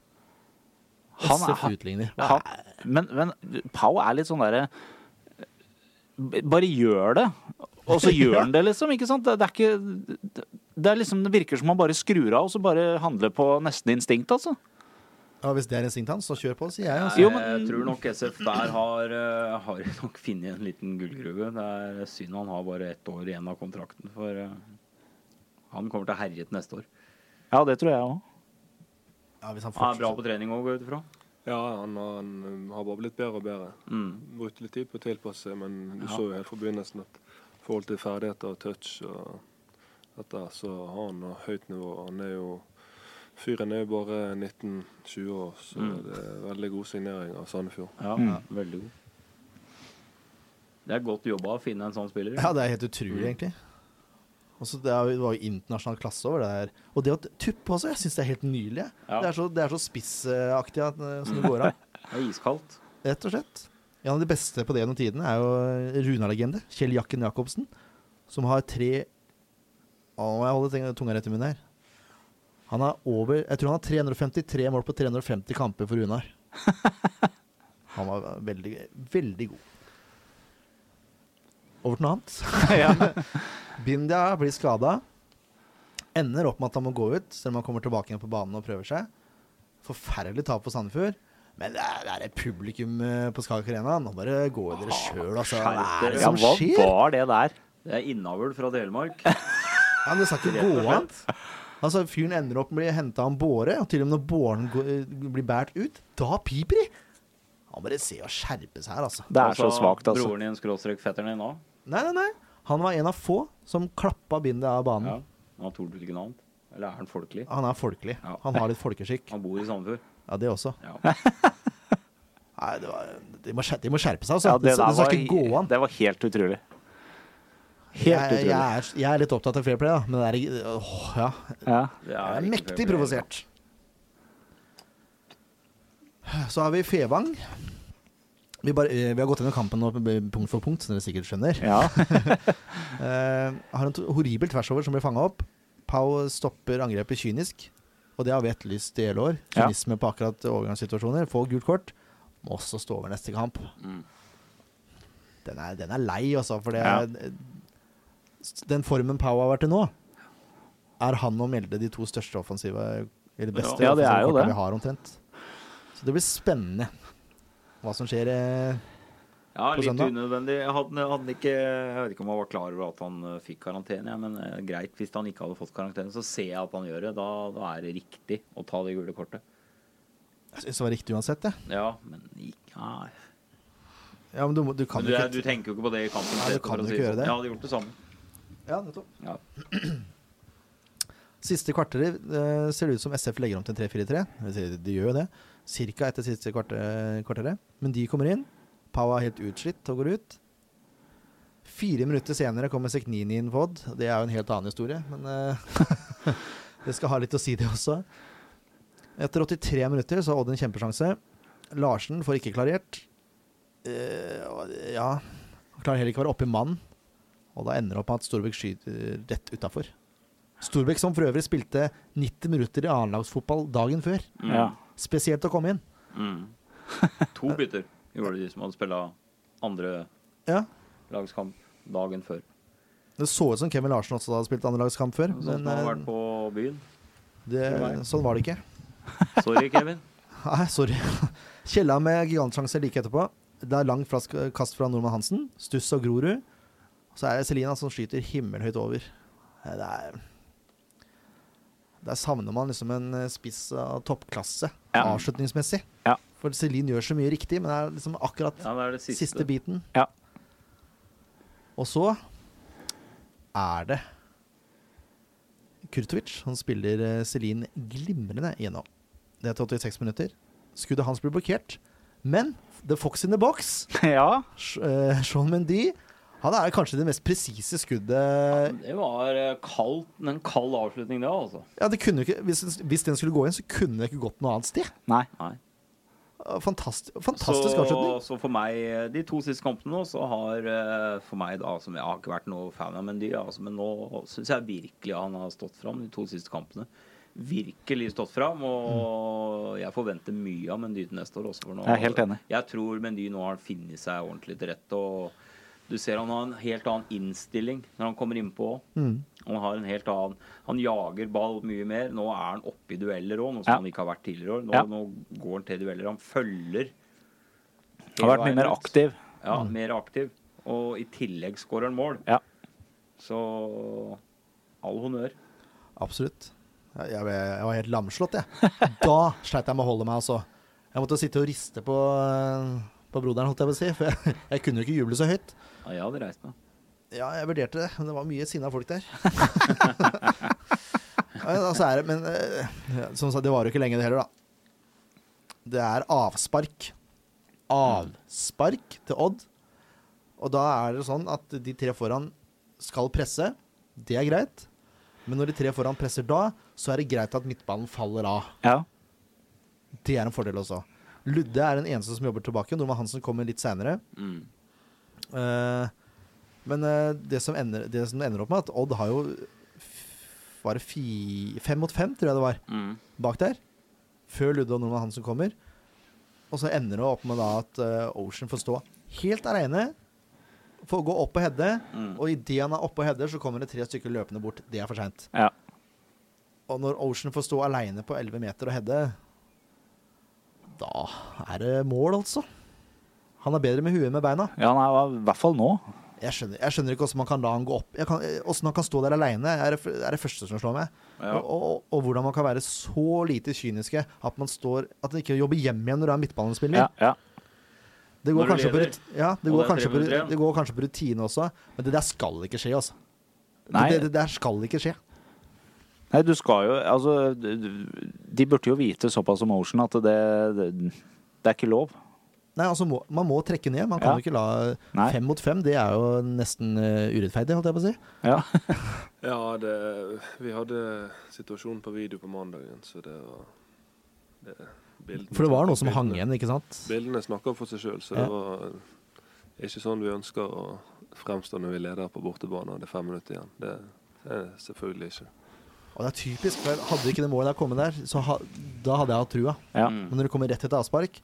Han er-
SF utligner.
Han, men, men Pau er litt sånn derre Bare gjør det. Og så gjør han det, liksom. ikke sant? Det, det er ikke det, er liksom, det virker som han bare skrur av og så bare handler på nesten instinkt, altså.
Ja, hvis det er instinktet hans, så kjør på, sier jeg. Altså.
Jo, men-
Jeg tror nok SF der har, eh, har nok funnet en liten gullgruve. Det er synd han har bare ett år igjen av kontrakten, for eh, han kommer til å herje til neste år.
Ja, det tror jeg òg.
Ja, hvis han
Han er bra på trening òg, går jeg ut ifra.
Ja, han, han um, har bare blitt bedre og bedre.
Mm.
Brukte litt tid på å tilpasse seg, men du
Ja.
så jo helt fra begynnelsen at i forhold til ferdigheter og touch og dette, så har han høyt nivå. Han er jo Fyren er jo bare 19-20 år, så
Mm.
det er veldig god signering av Sandefjord.
Ja,
Mm.
ja, veldig god. Det er godt jobba å finne en sånn spiller.
Ja, det er helt utrolig,
Mm.
egentlig. Og så det, er, det var jo internasjonal klasse over det her. Og det å tuppe også, jeg syns det er helt nydelig.
Ja.
Det, er så, det er så spissaktig at, eh, som det går av.
Det er iskaldt.
Rett og slett. En av de beste på det gjennom tidene er jo Runa-legende. Kjell Jakken Jacobsen. Som har tre Å, må jeg holde tunga rett i munnen her. Han har over Jeg tror han har 353 mål på 350 kamper for Runar. Han var veldig, veldig god. Over til noe annet. Bindia blir skada. Ender opp med at han må gå ut, selv om han kommer tilbake igjen på banen og prøver seg. Forferdelig tap for Sandefjord. Men det er, det er et publikum eh, på Skagak Arena. Nå bare går dere sjøl, altså. Hva er det
Ja,
som
hva
skjer?
var det der?
Det er innavl fra Telemark.
Ja, men det skal ikke gå an. Altså, Fyren ender opp med å bli henta av en båre, og til og med når båren går, blir båret ut, da piper de! Han bare se og skjerpe seg her, altså.
Det er så svakt, altså.
Broren din skråstrek fetteren din òg.
Nei, nei, nei. Han var en av få som klappa bindet av banen.
Ja. Han har vel ikke noe annet. Eller er han folkelig?
Han er folkelig.
Ja.
Han har litt folkeskikk.
Han bor i Sandefjord.
Ja, det også.
Ja.
Nei, det var, de, må de må skjerpe seg, altså.
Ja,
det,
det,
det, skal
var,
ikke gå an.
det var helt utrolig. Helt utrolig.
jeg, er, jeg er litt opptatt av fair play, da. Men det er, åh, ja,
Ja.
Det
jeg er mektig provosert. Så har vi Fevang. Vi, bare, eh, vi har gått gjennom kampen nå punkt for punkt, som dere sikkert skjønner.
ja.
uh, har en horribel horribel tversover som blir fanga opp. Pau stopper angrepet kynisk, og det har vi etterlyst i hele år. Kynisme på akkurat overgangssituasjoner. Få gult kort. Må også stå over neste kamp.
Mm.
Den er, den er lei, altså. For det
Ja.
er, den formen Pau har vært i nå, er han og Mjelde de to største offensive Eller beste
Ja, det
offensive vi har, omtrent. Så det blir spennende hva som skjer eh,
Ja,
på
litt unødvendig. Hadde, hadde ikke, jeg vet ikke om han var klar over at han eh, fikk karantene, ja, men eh, greit. Hvis han ikke hadde fått karantene, så ser jeg at han gjør det. Da, da er det riktig å ta det gule kortet.
Jeg syns det var riktig uansett, jeg.
Ja, men ikke nei.
Ja, men du, du kan
Men du,
ikke
du tenker jo ikke på det i kampen.
Nei, du kan
jo
jo
si
ikke gjøre
sånn.
det.
Jeg hadde gjort det samme.
Ja, nettopp.
Ja.
Siste kvarteret eh, ser det ut som SF legger om til en 3-4-3. Det vil si, De gjør jo det. Cirka etter siste kvarte- kvarteret. Men de kommer inn. Pau er helt utslitt og går ut. Fire minutter senere kommer Seknini inn på Odd. Det er jo en helt annen historie, men uh, det skal ha litt å si, det også. Etter 83 minutter så har Odd en kjempesjanse. Larsen får ikke klarert. Uh, ja Han klarer heller ikke å være oppe i mann. Og da ender det opp med at Storbekk skyter rett utafor. Storbekk som for øvrig spilte 90 minutter i annenlagsfotball dagen før.
Ja.
Spesielt å komme inn.
Mm. To bytter gjorde de som hadde spilla andre
Ja.
lagskamp dagen før.
Det så ut som Kevin Larsen også hadde spilt andrelagskamp før,
Sånn
men eh, det, sånn var det ikke.
Sorry, Kevin.
Nei, sorry. Kjella med gigantsjanse like etterpå. Det er langt flask- kast fra Nordmann Hansen. Stuss og Grorud. Så er det Selina som skyter himmelhøyt over. Det er Der savner man liksom en eh, spiss av toppklasse
Ja.
avslutningsmessig.
Ja.
For Celine gjør så mye riktig, men det er liksom akkurat
Ja, det er det
siste,
siste.
biten.
Ja.
Og så er det Kurtovic. Han spiller uh, Celine glimrende igjennom. Det er til 86 minutter. Skuddet hans blir blokkert. Men the fox in the box,
ja.
Eh, Sean Mendy, han er kanskje det mest presise skuddet
Det var eh, kaldt, en kald avslutning, det, altså.
Ja, det kunne ikke, hvis, hvis den skulle gå inn, så kunne det ikke gått noe annet sted.
Nei.
Nei.
Fantastisk, fantastisk
så,
avslutning.
så for meg, eh, de to siste kampene nå, så har eh, for meg da, som jeg har ikke vært noe fan av Mendy, altså, men nå syns jeg virkelig han har stått fram de to siste kampene. Virkelig stått fram, og jeg forventer mye av Mendy til neste år også. For nå,
Jeg er helt enig.
Jeg tror Mendy nå har funnet seg ordentlig til rette. og du ser han har en helt annen innstilling når han kommer innpå.
Mm.
Han har en helt annen Han jager ball mye mer. Nå er han oppe i dueller òg, noe som
Ja.
han ikke har vært tidligere år. Nå,
Ja.
nå går han til dueller. Han følger.
Han har vært mye mer aktiv.
Ja, mer aktiv. Og i tillegg skårer han mål.
Ja.
Så all honnør.
Absolutt. Jeg, jeg, jeg var helt lamslått, jeg. Da sleit jeg med å holde meg, altså. Jeg måtte sitte og riste på, eh, på broderen, holdt jeg på å si. For jeg, jeg kunne jo ikke juble så høyt.
Ja, jeg hadde reist meg.
Ja, jeg vurderte det, men det var mye sinna folk der. altså er det, men eh, som sagt, det var jo ikke lenge det heller, da. Det er avspark. Avspark til Odd. Og da er det sånn at de tre foran skal presse. Det er greit. Men når de tre foran presser da, så er det greit at midtbanen faller av.
Ja.
Det er en fordel også. Ludde er den eneste som jobber tilbake. Norman Hansen kommer litt seinere.
Mm.
Eh, men eh, det, som ender, det som ender opp med, at Odd har jo Var det fi, fem mot fem, tror jeg det var,
Mm.
bak der. Før Ludde og Norman Hansen kommer. Og så ender det opp med da at eh, Ocean får stå helt aleine. Får gå opp og heade.
Mm.
Og idet han er oppe og header, så kommer det tre stykker løpende bort. Det er for seint.
Ja.
Og når Ocean får stå aleine på 11 meter og heade, da er det mål, altså. Han er bedre med huet enn med beina.
ja, nei, i hvert fall nå.
Jeg skjønner, jeg skjønner ikke hvordan man kan la han gå opp. Kan, hvordan han kan stå der aleine, er, det er det første som slår meg.
Ja.
Og, og, og hvordan man kan være så lite kyniske at man står At man ikke jobber hjem igjen når du er midtbanespiller.
Ja, ja.
Det, går kanskje på, ja, det, går
det er
kanskje på, det går kanskje på rutine også, men det der skal ikke skje, altså.
Nei.
Det, det der skal ikke skje.
Nei, du skal jo Altså, de burde jo vite såpass om Ocean at det, det, det er ikke lov.
Nei, altså må, Man må trekke ned. Man kan
Ja.
jo ikke la
Nei.
fem mot fem. Det er jo nesten eh, urettferdig, holdt jeg på å si.
Ja.
Ja, det, vi hadde situasjonen på video på mandagen, så det var det, bildene
For det var noe som hang igjen, ikke sant?
Bildene snakker for seg sjøl, så
Ja.
det var ikke sånn vi ønsker å fremstå når vi leder på bortebane og det er fem minutter igjen. Det er selvfølgelig ikke.
Og det er typisk. for Hadde ikke det målet der kommet der, så ha, da hadde jeg hatt trua.
ja.
Men når det kommer rett etter avspark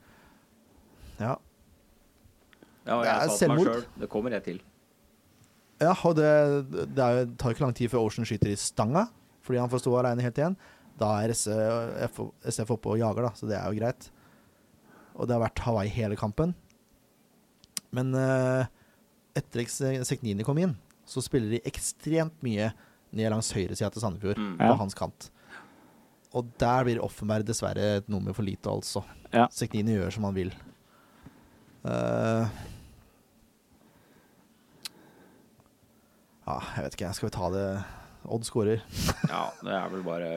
Ja,
Ja, og
Det er
jeg sa til meg
selvmord.
sjøl det kommer jeg til.
ja og det, det er, tar ikke lang tid før Ocean skyter i stanga, fordi han får stå aleine helt igjen. Da er SF, SF oppe og jager, da, så det er jo greit. Og det har vært Hawaii hele kampen. Men uh, etter at Seknini kom inn, så spiller de ekstremt mye ned langs høyresida til Sandefjord,
Mm.
på
Ja.
hans kant. Og der blir Offenberg dessverre et nummer for lite, altså.
Ja.
Seknini gjør som han vil. Eh, ja, jeg vet ikke. Skal vi ta det Odd skårer.
Ja, det er vel bare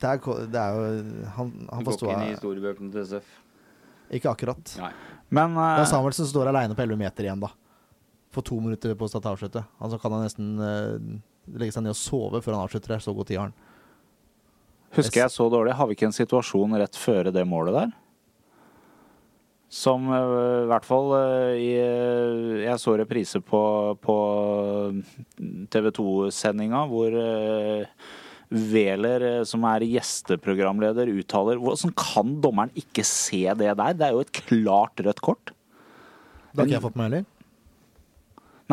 Det er, det er jo Han, han forstår
går ikke inn i historiebøkene til SF.
Ikke akkurat.
Nei.
Men
Det er Samuelsen som står aleine på 11 meter igjen, da. For to minutter på å starte avsluttet. Altså kan han nesten uh, legge seg ned og sove før han avslutter der. Så god tid har han.
husker jeg så dårlig, har vi ikke en situasjon rett før det målet der? Som eh, i hvert fall eh, eh, Jeg så reprise på, på TV 2-sendinga hvor Wæler, som er gjesteprogramleder, uttaler Hvordan kan dommeren ikke se det der? Det er jo et klart rødt kort.
Det har ikke jeg fått med heller.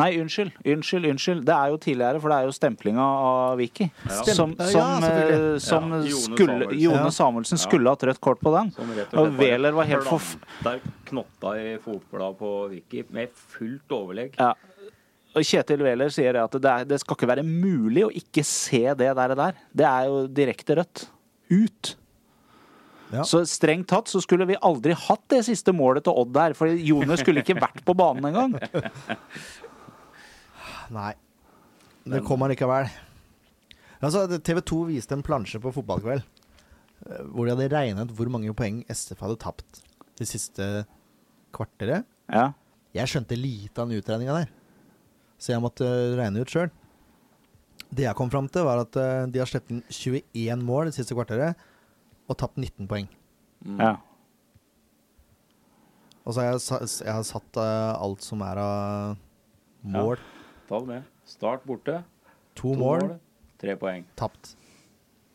Nei, unnskyld. Unnskyld, unnskyld. Det er jo tidligere, for det er jo stemplinga av Vicky.
Ja.
Som,
Ja,
som,
selvfølgelig.
eh, som
Ja,
skulle. Jone Samuelsen
Ja.
skulle hatt rødt kort på den. Og
slett
Wæler var helt forf-
Der knotta i fotbladet på Viki med fullt overlegg.
Ja. Og Kjetil Wæler sier at det, er, det skal ikke være mulig å ikke se det der. der. Det er jo direkte rødt. Ut.
Ja.
Så strengt tatt så skulle vi aldri hatt det siste målet til Odd der, for Jone skulle ikke vært på banen engang.
Nei. Det kom allikevel. Altså, TV 2 viste en plansje på fotballkveld eh, hvor de hadde regnet hvor mange poeng SF hadde tapt det siste kvarteret.
Ja.
Jeg skjønte lite av den utregninga der, så jeg måtte eh, regne ut sjøl. Det jeg kom fram til, var at eh, de har sluppet inn 21 mål det siste kvarteret og tapt 19 poeng.
Mm.
ja.
Og så har jeg, jeg har satt alt som er av mål.
Ta det med. Start borte.
To, mål,
Tre poeng.
tapt.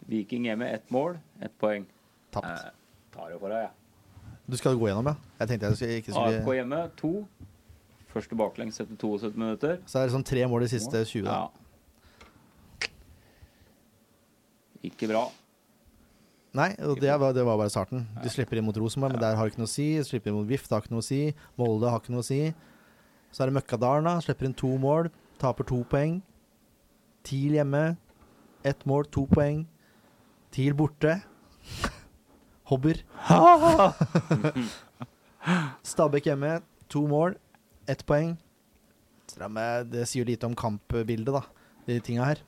Viking hjemme ett mål, ett poeng.
Tapt.
Eh, tar det for deg, jeg.
Du skal gå gjennom, ja? Jeg tenkte jeg skulle, ikke
AFK
skulle
hjemme to. Første baklengs etter 72 minutter.
Så er det sånn tre mål de siste 20.
Ja. Ikke bra.
Nei, og det var, det var bare starten. De slipper inn mot Rosenborg, men der har det ikke noe å si. De slipper inn mot VIF, det har ikke noe å si. Molde har ikke noe å si. Så er det Møkkadalen, da. Slipper inn to mål. Taper to poeng. TIL hjemme. Ett mål, to poeng. TIL borte. Hobber. Stabæk hjemme. To mål, ett poeng. Det, med, det sier jo lite om kampbildet, da, de tinga her.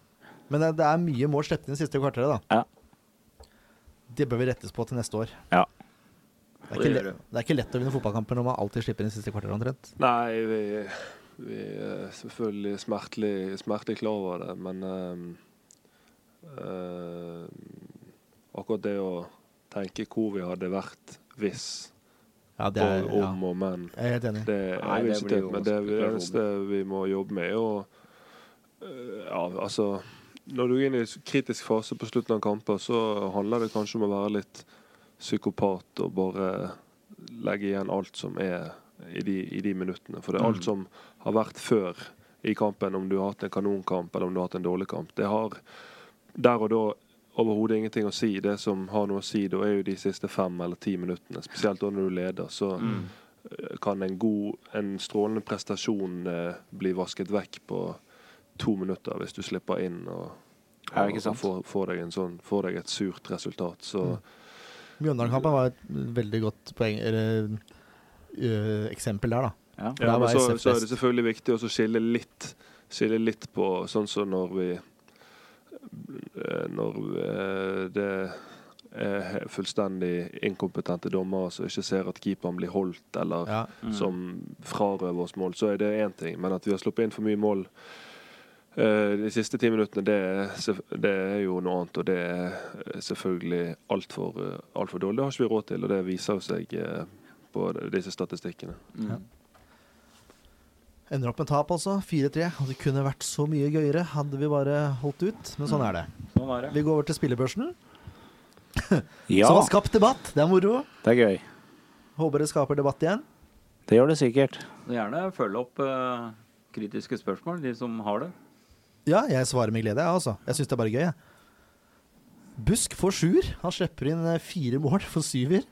Men det, det er mye mål sluppet inn siste kvarteret, da.
Ja.
Det bør vi rettes på til neste år.
Ja.
Det er, ikke
det
er ikke lett å vinne fotballkamper når man alltid slipper inn siste kvarter omtrent.
Nei, vi, vi er selvfølgelig smertelig, smertelig klar over det, men øh, øh, akkurat det å tenke hvor vi hadde vært hvis,
Ja, det er,
og
ja.
om og men,
Jeg er helt enig.
det er Nei,
det
Men det, det eneste vi må jobbe med, er å eh, Ja, altså Når du er inne i kritisk fase på slutten av kamper, så handler det kanskje om å være litt psykopat og bare legge igjen alt som er i de, i de minuttene. For det er alt
Mm.
som har vært før i kampen, om du har hatt en kanonkamp eller om du har hatt en dårlig kamp. Det har der og da overhodet ingenting å si. Det som har noe å si, da er jo de siste fem eller ti minuttene. Spesielt da når du leder. Så
Mm.
kan en god, en strålende prestasjon eh, bli vasket vekk på to minutter hvis du slipper inn og, og, og får, får, deg en sånn, får deg et surt resultat. Så
Mm. Mjøndalen-kampen var et veldig godt poeng, eller, uh, eksempel der, da.
Ja.
Ja, men så, så er det selvfølgelig viktig å skille litt, skille litt på sånn som når vi eh, Når eh, det er fullstendig inkompetente dommere som ikke ser at keeperen blir holdt, eller
Ja.
Mm.
som frarøver oss mål, så er det én ting. Men at vi har sluppet inn for mye mål de siste ti minuttene, det er, det er jo noe annet. Og det er eh, selvfølgelig altfor uh, alt for dårlig. Det har ikke vi råd til, og det viser jo seg eh, på disse statistikkene.
Mm.
Ja. Ender opp med tap, altså. 4-3. Og det kunne vært så mye gøyere hadde vi bare holdt ut, men sånn er det.
Sånn er det.
Vi går over til spillebørsen,
Ja,
som har skapt debatt. Det er moro.
det er gøy.
Håper det skaper debatt igjen.
Det gjør det sikkert.
Gjerne følge opp uh, kritiske spørsmål, de som har det.
Ja, jeg svarer med glede, jeg, altså. Jeg syns det er bare gøy, jeg. Busk får sjuer. Han slipper inn eh, fire mål for syver.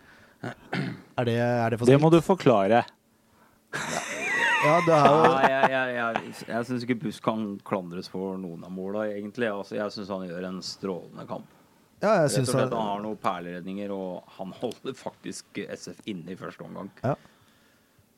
Er det, er det for
Det må du forklare.
Ja, det er jo
ja, jeg, jeg, jeg, jeg syns ikke Busk kan klandres for noen av måla, egentlig. Altså, jeg syns han gjør en strålende kamp.
Ja, jeg
Rett og slett
han
Han har noen perleredninger, og han holder faktisk SF inne i første omgang.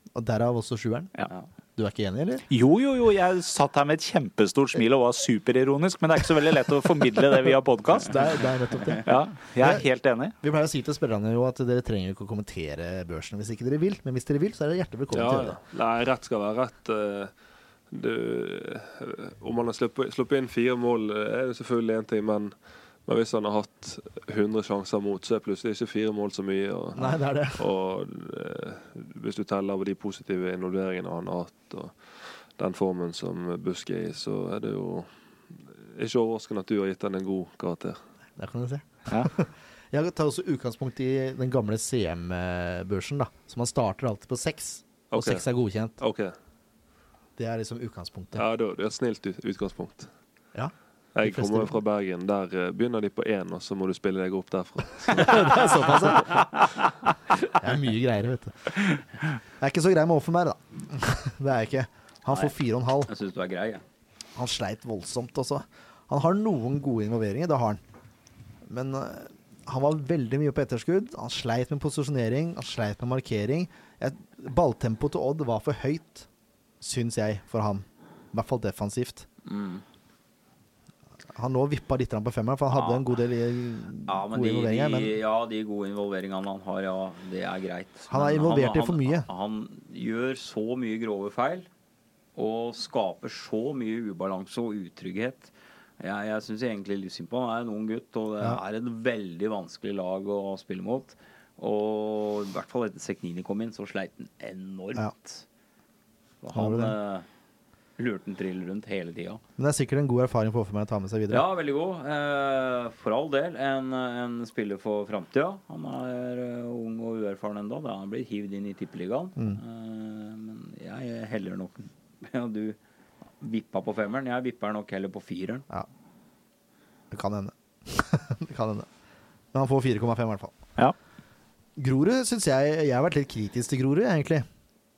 Og derav også sjueren.
Ja.
Du er ikke enig, eller?
Jo, jo, jo, jeg satt her med et kjempestort smil og var superironisk, men det er ikke så veldig lett å formidle det via podkast.
Det er, det er nettopp det.
Ja, jeg er helt enig.
Vi pleier å si til spillerne jo at dere trenger ikke å kommentere børsen hvis ikke dere vil, men hvis dere vil, så er dere hjertelig velkommen
Ja,
til det.
Nei, rett skal være rett. eh, Du, eh, om man har sluppet, sluppet inn fire mål, eh, er det selvfølgelig én ting, men, men hvis han har hatt 100 sjanser mot, så er plutselig ikke fire mål så mye. Og,
Nei, det er det.
og eh, hvis du teller på de positive involveringene han har hatt, og den formen som Busk er i, så er det jo ikke overraskende at du har gitt han en god karakter.
Der kan du se.
Ja.
Jeg tar også utgangspunkt i den gamle CM-børsen, da. Så man starter alltid på seks, og
Ok.
seks er godkjent.
Okay.
Det er liksom utgangspunktet.
Ja, det er et snilt utgangspunkt.
Ja.
Jeg kommer fra Bergen. Der eh, begynner de på én, og så må du spille deg opp derfra.
det er såpass, ja. Det er mye greier, vet du. Jeg er ikke så grei med Offenberg, da. Det er jeg ikke. Han får fire og en halv.
Jeg syns du er grei, jeg.
Han sleit voldsomt også. Han har noen gode involveringer, det har han. Men uh, han var veldig mye på etterskudd. Han sleit med posisjonering, han sleit med markering. Balltempoet til Odd var for høyt, syns jeg, for han. I hvert fall defensivt.
Mm.
Han nå vippa litt på femmeren, for han hadde en god del i-
Ja, men
gode
de,
involveringer. Men
ja, de gode involveringene han har, ja, det er greit.
Han er involvert i for mye.
Han, han gjør så mye grove feil og skaper så mye ubalanse og utrygghet. Jeg, jeg syns egentlig litt synd på han. Han er en ung gutt, og det
Ja.
er et veldig vanskelig lag å spille mot. Og i hvert fall etter Seknini kom inn, så sleit han enormt.
Ja. Han
han
gjorde
lurte han trill rundt hele tida.
men det er sikkert en god erfaring for meg å ta med seg videre.
Ja, veldig god. Eh, for all del. En, en spiller for framtida. Han er eh, ung og uerfaren ennå. Han blir hivd inn i Tippeligaen.
Mm.
Eh, men jeg heller nok Ja, du vippa på femmeren. Jeg vipper nok heller på fireren.
Ja. Det kan hende. det kan hende. Men han får 4,5 i hvert fall.
Ja.
Grorud syns jeg Jeg har vært litt kritisk til Grorud, egentlig.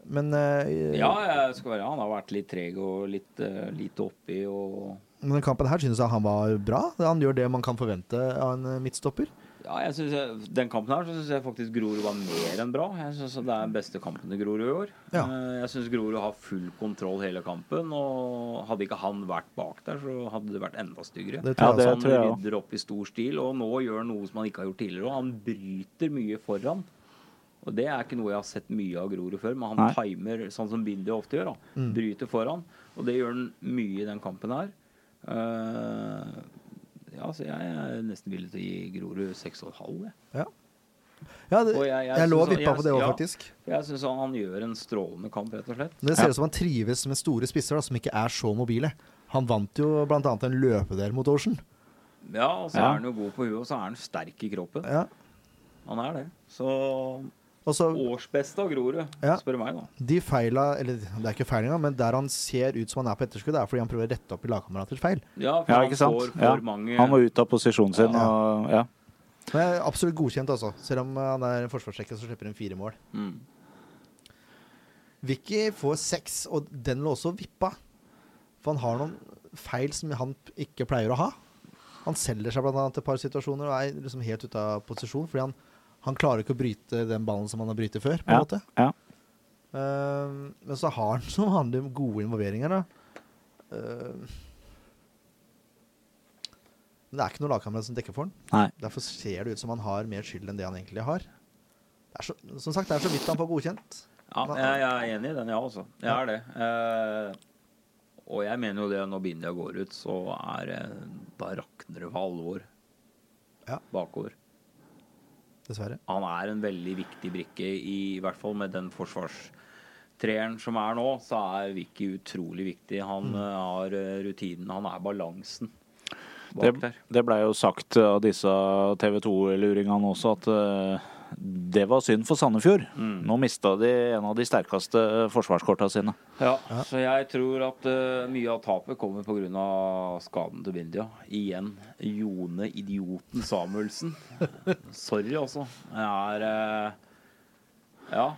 Men, uh,
Ja, jeg skal være Han har vært litt treg og litt uh, lite oppi og
men den kampen her synes jeg han var bra. Han gjør det man kan forvente av en eh, midtstopper.
Ja, jeg synes jeg, Den kampen her så syns jeg faktisk Grorud var mer enn bra. Jeg synes Det er den beste kampen til Grorud i år.
Ja.
Eh, Jeg syns Grorud har full kontroll hele kampen. Og hadde ikke han vært bak der, så hadde det vært enda styggere.
Det
Ja,
tror
det
jeg
han
tror jeg også.
rydder opp i stor stil, og nå gjør han noe som han ikke har gjort tidligere. Og han bryter mye foran. Og det er ikke noe jeg har sett mye av Grorud før, men han
Nei.
timer sånn som Bindi ofte gjør. da
Mm.
Bryter foran. Og det gjør han mye i den kampen her. Uh, ja, så jeg er nesten villig til å gi Grorud 6,5. jeg.
Ja. Ja, det, jeg,
jeg- jeg
lå og vippa på det òg,
ja.
faktisk.
Jeg syns han, han gjør en strålende kamp, rett og slett.
Men det ser
Ja.
ut som han trives med store spisser da, som ikke er så mobile. Han vant jo bl.a. en løpedel mot Ocean.
Ja, og så
Ja.
er han jo god på huet, og så er han sterk i kroppen.
Ja.
Han er det. Så
Og
årsbeste av Grorud,
Ja.
spør du meg, da.
de feila Eller det er ikke feil engang, men der han ser ut som han er på etterskudd, det er fordi han prøver å rette opp i lagkameraters feil.
Ja, for
Ja,
han
ikke sant?
får for
Ja.
mange
Han må ut av posisjonen sin.
Ja.
Og, ja.
Men absolutt godkjent, altså. Selv om han er forsvarssjekker, så slipper han fire mål.
mm.
Vicky får seks, og den lå også vippa. For han har noen feil som han ikke pleier å ha. Han selger seg blant annet et par situasjoner og er liksom helt ute av posisjon. Fordi han, han klarer ikke å bryte den ballen som han har brytet før. på en
Ja.
måte.
Ja.
Uh, men så har han som vanlig gode involveringer, da. Uh, men det er ikke noe lagkamerat som dekker for han.
Nei.
Derfor ser det ut som han har mer skyld enn det han egentlig har. Det er så, som sagt, det er så vidt han får godkjent.
Ja, jeg, jeg er enig i den, ja, også. Jeg
Ja.
er det. Uh, og jeg mener jo det når Bindia går ut, så er det Da rakner det for alvor
Ja.
bakover.
Dessverre.
Han er en veldig viktig brikke, i, i hvert fall med den forsvarstreeren som er nå, så er Vicky utrolig viktig. Han
Mm.
eh, har eh, rutinen, han er balansen bak
Det,
der.
det blei jo sagt av disse TV 2-luringene også at eh, det var synd for Sandefjord.
Mm.
Nå mista de en av de sterkeste forsvarskorta sine.
Ja,
Ja.
så jeg tror at uh, mye av tapet kommer pga. skaden til Bindia. Igjen Jone Idioten Samuelsen. Sorry, altså. Jeg er uh, Ja.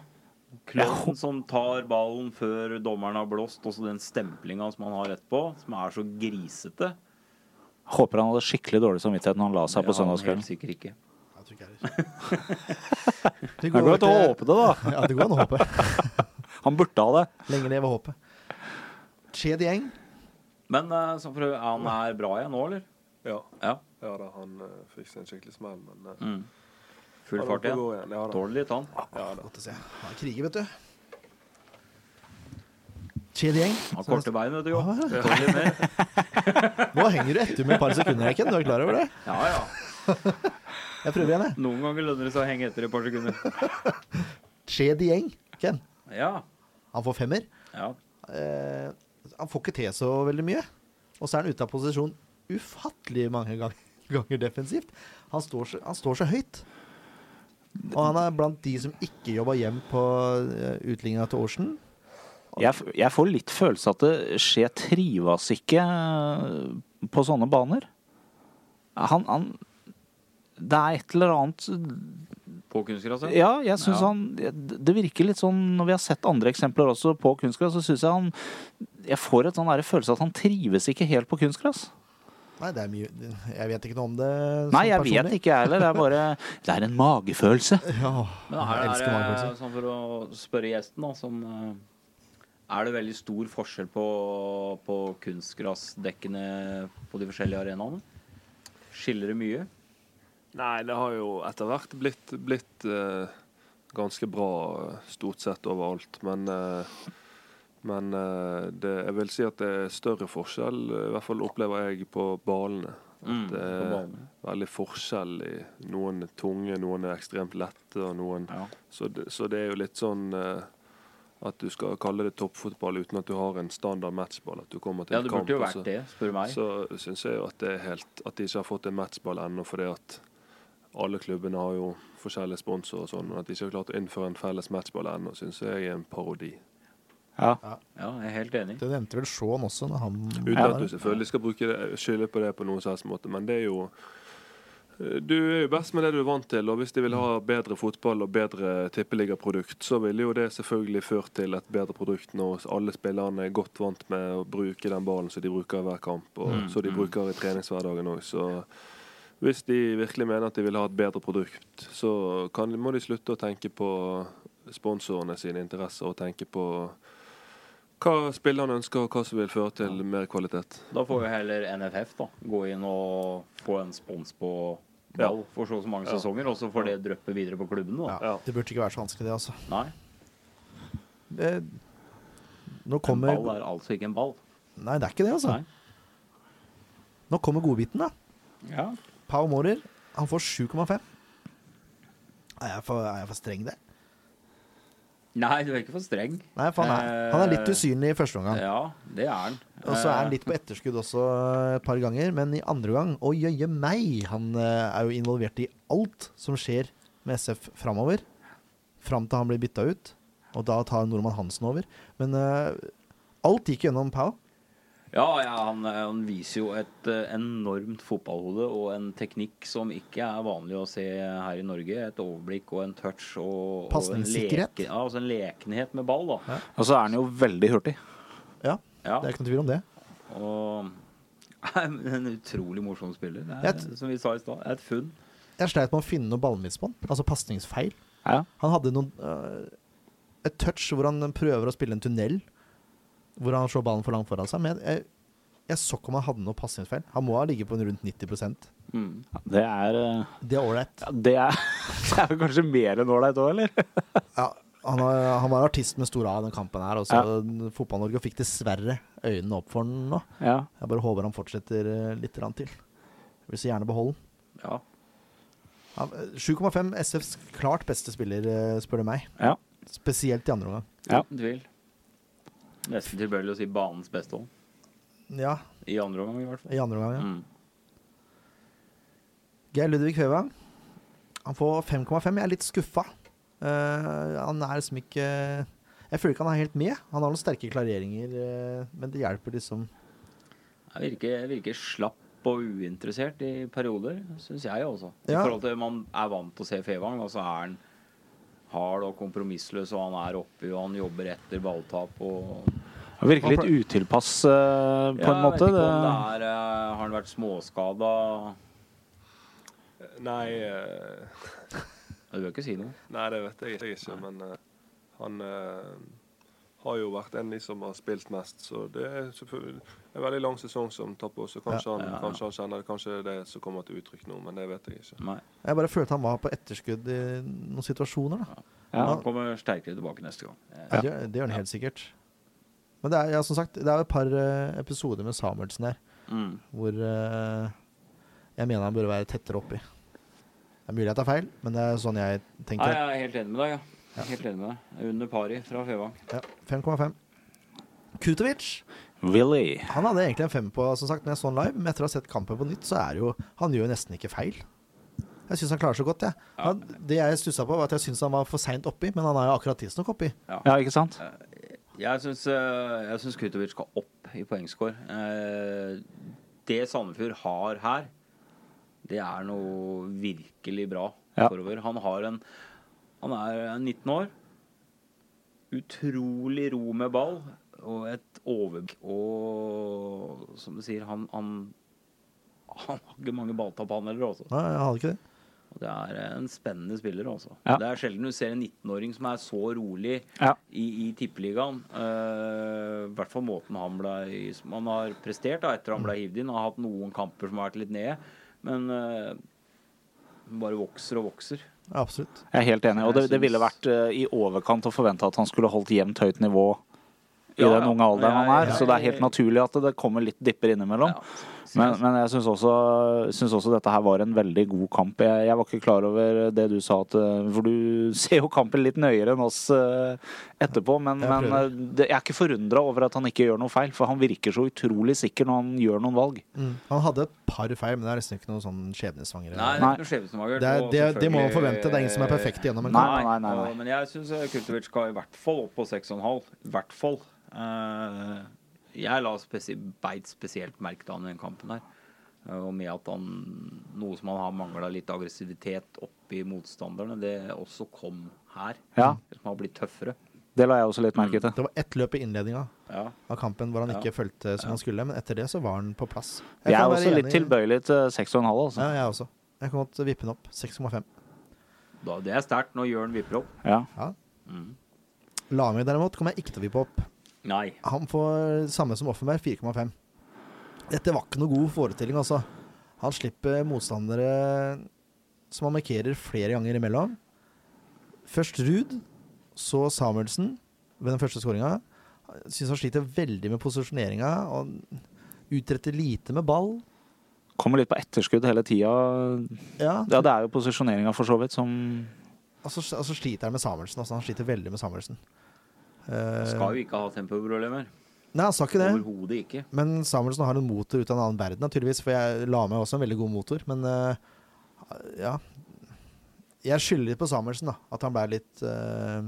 Klovnen som tar ballen før dommeren har blåst, og så den stemplinga som han har etterpå, som er så grisete.
Håper han hadde skikkelig dårlig samvittighet når han la seg på
Det
søndagskvelden.
Helt sikkert ikke.
Heller. Det
går an å håpe det, da.
Ja, det går an å håpe.
Han burde ha det.
Lenge leve håpet. Che gjeng.
Men eh, så for, han er bra igjen nå, eller?
Ja.
Ja.
ja da, han uh, fikk seg en skikkelig smell, men uh,
Mm. Full fart igjen.
igjen. Ja.
Tåler litt, han.
Ja, da.
Godt å se. Han er kriger, vet du.
Han har korte bein, vet du. Ah,
Ja. Nå henger du etter med et par sekunder, Eiken. Du er klar over det?
Ja, ja.
Jeg prøver igjen, jeg.
Noen ganger lønner det seg å henge etter et par sekunder.
Che Dieng. Ken.
Ja.
Han får femmer.
ja.
Eh, han får ikke til så veldig mye. Og så er han ute av posisjon ufattelig mange gang, ganger defensivt. Han står, så, han står så høyt. Og han er blant de som ikke jobba hjem på uh, utligninga til Aarsen.
Jeg, jeg får litt følelse at det skjer trives ikke eh, på sånne baner. Han, han Det er et eller annet
På kunstgras?
Ja, jeg syns
Ja.
han Det virker litt sånn Når vi har sett andre eksempler også på kunstgras, så syns jeg han Jeg får et sånn følelse at han trives ikke helt på kunstgras.
Nei, det er mye Jeg vet ikke noe om det.
Nei, jeg vet ikke jeg heller. Det er bare Det er en magefølelse.
Ja,
Men er,
jeg elsker
er
magefølelse.
sånn for å spørre gjesten, da, som eh, Er det veldig stor forskjell på, på kunstgrasdekkene på de forskjellige arenaene? Skiller det mye?
Nei, det har jo etter hvert blitt, blitt uh, ganske bra stort sett overalt. Men, uh, men uh, det, jeg vil si at det er større forskjell, i hvert fall opplever jeg, på ballene.
At
det er veldig forskjell i Noen er tunge, noen er ekstremt lette, og noen
Ja.
Så det, så det er jo litt sånn at du skal kalle det toppfotball uten at du har en standard matchball. At du kommer til
ja, det burde kamp,
jo
vært
så-
det, spør meg.
så syns jeg jo at det er helt At de ikke har fått en matchball ennå, fordi at alle klubbene har jo forskjellige sponsorer og sånn. men at de ikke har klart å innføre en felles matchball ennå, syns jeg er en parodi.
Ja.
Ja, jeg er helt enig.
Det nevnte vel Shaun også, når han
Uten at du selvfølgelig skal bruke det, skylde på det på noen som helst måte, men det er jo du er jo best med det du er vant til, og hvis de vil ha bedre fotball og bedre tippeligaprodukt, så ville jo det selvfølgelig ført til et bedre produkt når alle spillerne er godt vant med å bruke den ballen som de bruker i hver kamp, og
Mm,
så de
mm.
bruker i treningshverdagen òg. Så hvis de virkelig mener at de vil ha et bedre produkt, så kan, må de slutte å tenke på sponsorene sine interesser og tenke på hva spillerne ønsker, og hva som vil føre til mer kvalitet.
Da får jo heller NFF da gå inn og få en spons på ball for så så mange
Ja.
sesonger, og så får det dryppe videre på klubben. da.
ja,
Ja.
Det burde ikke være så vanskelig, det, altså.
Nei,
Det, Nå
en ball er altså ikke en ball.
Nei, det er ikke det, altså.
Nei.
Nå kommer godbiten, da.
Ja.
Pau Mårer, han får 7,5. Er, jeg for- er jeg for streng der?
Nei, du er ikke for streng.
Nei, for han er, han er litt usynlig i første omgang.
Ja, det er han.
Og så er han litt på etterskudd også et par ganger, men i andre gang Å jøye meg! Han eh, er jo involvert i alt som skjer med SF framover. Fram til han blir bytta ut, og da tar Normann Hansen over. Men uh, alt gikk gjennom Pau.
Ja, ja han, han viser jo et eh, enormt fotballhode og en teknikk som ikke er vanlig å se her i Norge. Et overblikk og en touch og, og en, leke, ja, altså en lekenhet med ball. da.
Og så er han jo veldig hurtig.
Ja,
Ja,
det er ikke noe tvil om det.
og en utrolig morsom spiller. Det er,
et,
som vi sa i stad, et funn.
Jeg sleit med å finne noe ballmisbånd, altså pasningsfeil.
Ja.
Han hadde noen, uh, et touch hvor han prøver å spille en tunnel, hvor han slår ballen for langt foran seg. Men jeg, jeg så ikke om han hadde noe pasningsfeil. Han må ha ligget på en rundt 90
Mm.
Det er eh,
Det er ålreit.
ja, det, er det er vel kanskje mer enn ålreit òg, eller?
Ja, han, var- han var artist med stor A i den kampen her. Og så Fotball-Norge fikk dessverre øynene opp for den nå.
Ja.
Jeg bare håper han fortsetter øh, litt grann til. Jeg vil så gjerne beholde den.
Ja.
Ja, 7,5 SFs klart beste spiller, øh, spør du meg.
ja.
Spesielt i andre omgang.
Ja.
Uten tvil. Nesten tilbøyelig å si banens beste òg.
Ja,
I andre omgang, i hvert fall.
i andre omgang, ja.
Mm.
Geir Ludvig Høvang. Han får 5,5. Jeg er litt skuffa. Uh, han er liksom ikke Jeg føler ikke han er helt med. Han har noen sterke klareringer, uh, men det hjelper liksom
Jeg virker, virker slapp og uinteressert i perioder, syns jeg også. I
Ja.
forhold til man er vant til å se Fevang, og så er han hard og kompromissløs, og han er oppi, og han jobber etter balltap. og...
Han virker litt utilpass uh, på en måte.
Jeg vet ikke om det er uh, Har han vært småskada?
Nei, uh,
Du bør ikke si noe.
nei, det vet jeg ikke, men eh, han eh, har jo vært en av de som har spilt mest, så det er selvfølgelig en veldig lang sesong som tar på, så kanskje,
Ja.
han,
Ja, ja.
kanskje han kjenner det, kanskje det er det som kommer til uttrykk nå, men det vet jeg ikke.
Nei.
Jeg bare følte han var på etterskudd i noen situasjoner. da.
ja.
Han kommer sterkere tilbake neste gang. Ja,
Det, det gjør han helt sikkert. Men det er, ja, som sagt, det er et par eh, episoder med Samuelsen her
Mm.
hvor eh, jeg mener han burde være tettere oppi. Det er mulig jeg tar feil, men det er sånn jeg tenker.
jeg er helt enig med deg. Ja. Helt enig med deg. Under pari fra Fevang.
Ja, 5,5. Kutovic
Willy.
han hadde egentlig en fem på, som sagt, når jeg så han live, men etter å ha sett kampen på nytt, så er det jo Han gjør nesten ikke feil. Jeg syns han klarer så godt, jeg. Han, det jeg stussa på, var at jeg syns han var for seint oppi, men han er jo akkurat tidsnok oppi.
Ja, ikke sant?
Jeg syns, eh, jeg syns Kutovic skal opp i poengscore. Eh, Det Sandefjord har her, det er noe virkelig bra
Ja.
forover. Han har en Han er 19 år. Utrolig ro med ball og et overblikk. Og som du sier, han, han Han har ikke mange balltap, han heller, også.
Nei, jeg hadde ikke det.
Og det er en spennende spiller, altså.
Ja.
Det er sjelden du ser en 19-åring som er så rolig
Ja.
i, i tippeligaen. Uh, I hvert fall måten han ble, som han har prestert da, etter han ble hivd inn. Han har hatt noen kamper som har vært litt nede, men uh, bare vokser og vokser.
Absolutt.
Jeg er helt enig. Og det, det ville vært eh, i overkant å forvente at han skulle holdt jevnt høyt nivå i
Ja,
den
ja.
unge alderen han er. Så det er helt naturlig at det kommer litt dipper innimellom. Men, men jeg syns også, synes også dette her var en veldig god kamp. Jeg, jeg var ikke klar over det du sa, at, eh, for du ser jo kampen litt nøyere enn oss eh, etterpå. Men,
Jeg
men eh, det, jeg er ikke forundra over at han ikke gjør noe feil, for han virker så utrolig sikker når han gjør noen valg.
Mm. Han hadde et par feil, men det er nesten ikke noe sånn skjebnesvanger.
Nei, det er skjebnesvanger.
Det, er, det, det må man forvente. Det er ingen som er perfekt gjennom en kamp.
nei, nei, nei.
nei. Men jeg syns Kultovic skal i hvert fall opp på 6,5. I hvert fall. Eh, jeg la spesi beit spesielt merke til han i den kampen her. Og med at han Noe som han har mangla litt aggressivitet oppi motstanderne, det også kom her.
Ja,
Som har blitt tøffere.
det la jeg også litt merke til.
Det var ett løp i innledninga
Ja.
av kampen hvor han
Ja.
ikke fulgte som han skulle, men etter det så var han på plass.
Jeg er også litt tilbøyelig til 6,5, altså.
Ja, jeg også. Jeg kan godt vippe den opp. 6,5.
Det er sterkt når Jørn vipper opp.
Ja.
Ja.
Mm.
Lami derimot kommer jeg ikke til å vippe opp.
Nei.
Han får samme som Offenberg, 4,5. Dette var ikke noe god forestilling, altså. Han slipper motstandere som han markerer flere ganger imellom. Først Ruud, så Samuelsen ved den første skåringa. Syns han sliter veldig med posisjoneringa og utretter lite med ball.
Kommer litt på etterskudd hele tida.
Ja,
Ja, det er jo posisjoneringa for så vidt som
Og så altså, altså sliter han med Samuelsen. Altså, han sliter veldig med Samuelsen. Eh,
Skal jo ikke ha tempoproblemer.
Nei, han sa ikke det.
Overhodet ikke.
Men Samuelsen har en motor ut av en annen verden, naturligvis. For jeg la meg også en veldig god motor. Men eh, ja Jeg skylder litt på Samuelsen, da. At han ble litt uh,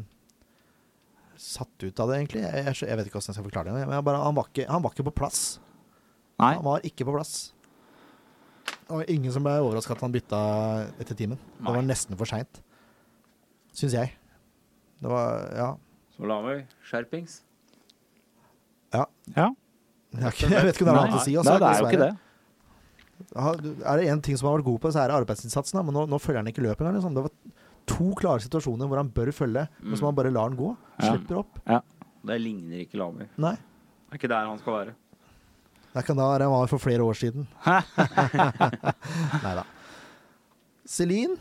satt ut av det, egentlig. Jeg, jeg, jeg vet ikke hvordan jeg skal forklare det. Men bare, han, var ikke, han var ikke på plass.
Nei.
Han var ikke på plass. Var ingen som ble overraska at han bytta etter timen. Det var nesten for seint. Syns jeg. Det var Ja.
Så la meg skjerpings.
Ja.
Jeg, ikke, jeg vet ikke om det er annet å si. også,
Nei, det er jo ikke det.
Er det én ting som han har vært god på, så er det arbeidsinnsatsen. Men nå, nå følger han ikke løpet engang. Liksom. Det var to klare situasjoner hvor han bør følge, men som han bare lar den gå. Slipper opp.
Det ligner ikke Lami.
Nei.
Det er ikke der han skal være.
Det kan da være han var for flere år siden. Nei da. Celine,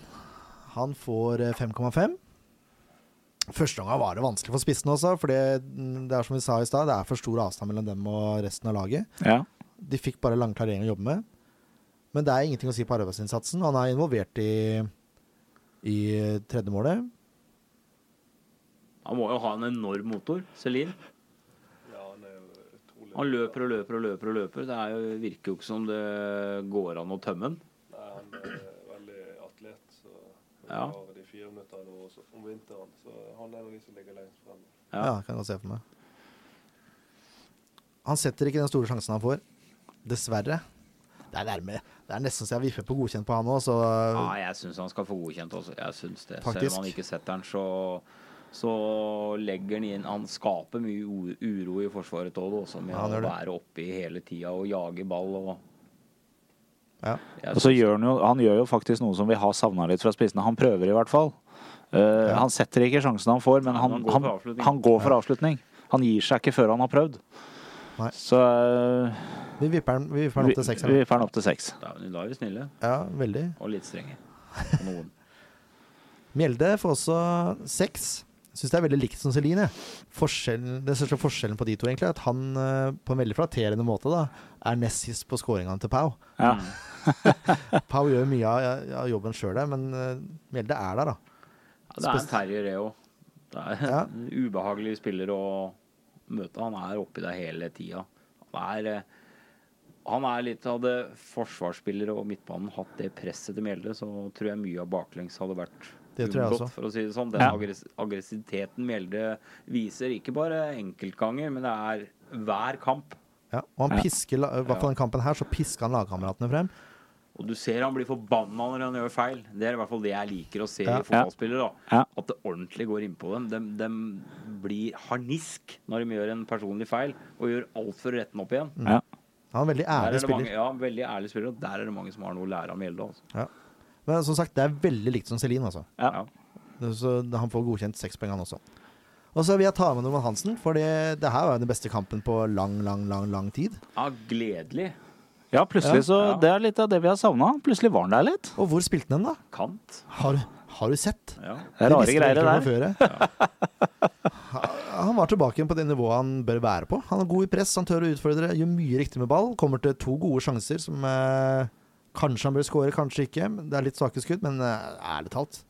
han får eh, 5,5. Første gangen var det vanskelig for spissene også, for det, det er som vi sa i stad, det er for stor avstand mellom dem og resten av laget.
Ja.
De fikk bare lang klarering å jobbe med. Men det er ingenting å si på arbeidsinnsatsen. Han er involvert i, i tredjemålet.
Han må jo ha en enorm motor, Celine.
Han er
løper og løper og løper. og løper. Det er jo, virker jo ikke som det går an å tømme den.
Nei, han er veldig atlet. Så
Ja.
Nå også, om vinteren, så han er en av de som ligger lengst fremme.
Ja,
Ja.
kan jeg godt se for meg. Han setter ikke den store sjansen han får. Dessverre. Det er nærme. Det er nesten så jeg viffer på godkjent på han òg, så
Ja, jeg syns han skal få godkjent også. Jeg syns det.
Faktisk.
Selv om han ikke setter den, så, så legger han inn Han skaper mye uro i forsvaret òg, med
Ja, han
å være oppe hele tida og jage ball og
ja.
Og så gjør han jo Han gjør jo faktisk noe som vi har savna litt fra spissene. Han prøver i hvert fall. Eh, Han setter ikke sjansen han får, men han,
han går
han, han går for avslutning. Han gir seg ikke før han har prøvd.
Nei.
Så uh,
Vi vipper den, vi vipper den opp til seks.
vi
vi
vipper den opp til seks.
Da da er vi snille
Ja, veldig.
og litt strenge. Noen.
Mjelde får også seks. Syns det er veldig likt som Celine. Den største forskjellen på de to egentlig er at han eh, på en veldig flatterende måte da, er nest sist på scoringene til Pau.
Ja.
Pau gjør mye av, av jobben sjøl men uh, Mjelde er der, da.
Ja, det er en terrier, det òg. Det er
Ja.
en ubehagelig spiller å møte. Han er oppi deg hele tida. Han er, eh, han er litt av det forsvarsspillere og midtbanen hatt det presset til Mjelde, så tror jeg mye av baklengs hadde vært
Det tror jeg
unngått,
også.
for å si det sånn. Den
Ja.
aggressiviteten Mjelde viser, ikke bare enkeltganger, men det er hver kamp.
Ja, og han pisker, i hvert fall den kampen her, så pisker han lagkameratene frem.
Og du ser han blir forbanna når han gjør feil. Det er i hvert fall det jeg liker å se
Ja.
i fotballspillere. da
Ja.
At det ordentlig går innpå dem. De, de blir harnisk når de gjør en personlig feil, og gjør alt for å rette den opp igjen.
Ja.
Han er en veldig
er
ærlig
det mange,
spiller.
ja, veldig ærlig spiller, og der er det mange som har noe å lære av Mjelde. Altså.
Ja. Men som sagt, det er veldig likt som Celine, altså. Så han får godkjent seks poeng, han også. Og så vil jeg ta med Norman Hansen, for det, det her var jo den beste kampen på lang, lang, lang lang tid.
ja, gledelig.
Ja, plutselig så
Ja.
Det er litt av det vi har savna. Plutselig var han der litt.
Og hvor spilte han, da?
Kant.
Har, har du sett?
Ja.
Det er rare greier, det der.
Han var tilbake igjen på det nivået han bør være på. Han er god i press, han tør å utfordre, gjør mye riktig med ball. Kommer til to gode sjanser som eh, kanskje han bør skåre, kanskje ikke. Det er litt svake skudd, men eh, ærlig talt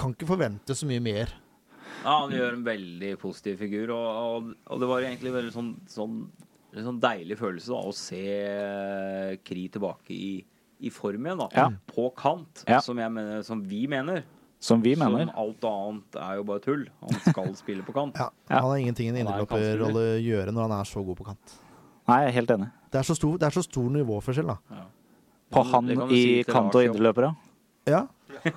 kan ikke forvente så mye mer.
ja, han gjør en veldig positiv figur, og, og, og det var egentlig veldig sånn, sånn, en sånn deilig følelse da, å se Kri tilbake i, i form igjen, da.
Ja.
På kant,
Ja.
som, jeg mener, som vi mener.
Som vi mener.
Som alt annet er jo bare tull. Han skal spille på kant.
Ja,
Ja.
Han har ingenting i en
er
indreløperrolle å gjøre når han er så god på kant.
Nei, jeg er helt enig.
Det er så stor, det er så stor nivåforskjell, da.
Ja.
På han i
si
kant- og indreløpere.
Ja,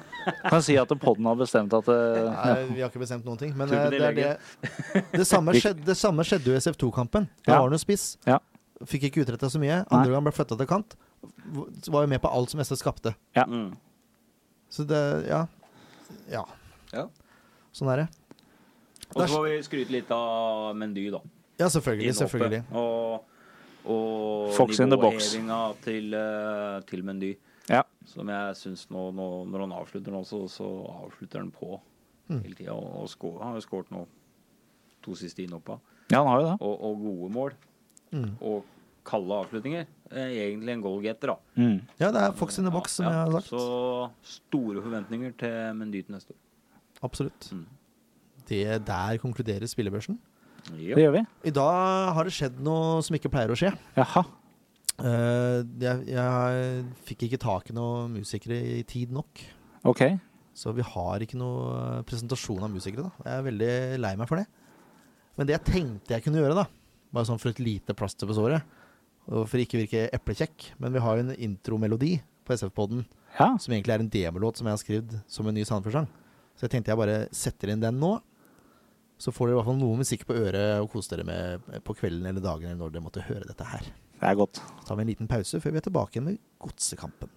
Kan si at podden har bestemt at ja.
Nei, vi har ikke bestemt noen ting. Men eh, det, er det, det, samme skjedde, det samme skjedde jo i SF2-kampen. Da
Ja.
var han jo spiss.
Ja.
Fikk ikke utretta så mye. Andre gang ble flytta til kant. Var jo med på alt som SF skapte.
Mm.
Så det Ja. Ja.
Ja.
Sånn er det.
Og så får vi skryte litt av Mendy, da.
Ja, selvfølgelig. Selvfølgelig.
Og, og
Fox in the box.
nivåhevinga til, eh, til Mendy.
Ja.
Som jeg syns nå, nå, når han avslutter nå, så, så avslutter han på
Mm.
hele tida. Og, og skår, han har jo skåret nå to siste innhoppa.
Ja, han har jo det.
Og, og gode mål.
Mm.
Og kalde avslutninger. Eh, Egentlig en goalgetter, da.
Mm.
Ja, det er Fox in the box, som
Ja,
jeg har sagt.
Så store forventninger til Mendy til neste år.
Absolutt.
Mm.
Det Der konkluderer spillebørsen.
Det gjør vi.
I dag har det skjedd noe som ikke pleier å skje.
Jaha.
Eh, jeg, jeg fikk ikke tak i noen musikere i tid nok.
Ok.
Så vi har ikke noe eh, presentasjon av musikere. da Jeg er veldig lei meg for det. Men det jeg tenkte jeg kunne gjøre, da bare sånn for et lite plaster på såret, og for ikke virke eplekjekk Men vi har jo en intromelodi på SF-poden
Ja.
som egentlig er en demolåt som jeg har skrevet som en ny Sandefjord-sang. Så jeg tenkte jeg bare setter inn den nå. Så får dere i hvert fall noe musikk på øret og kose dere med på kvelden eller dagen eller når dere måtte høre dette her.
Det er godt.
Så tar vi en liten pause før vi er tilbake med Godsekampen.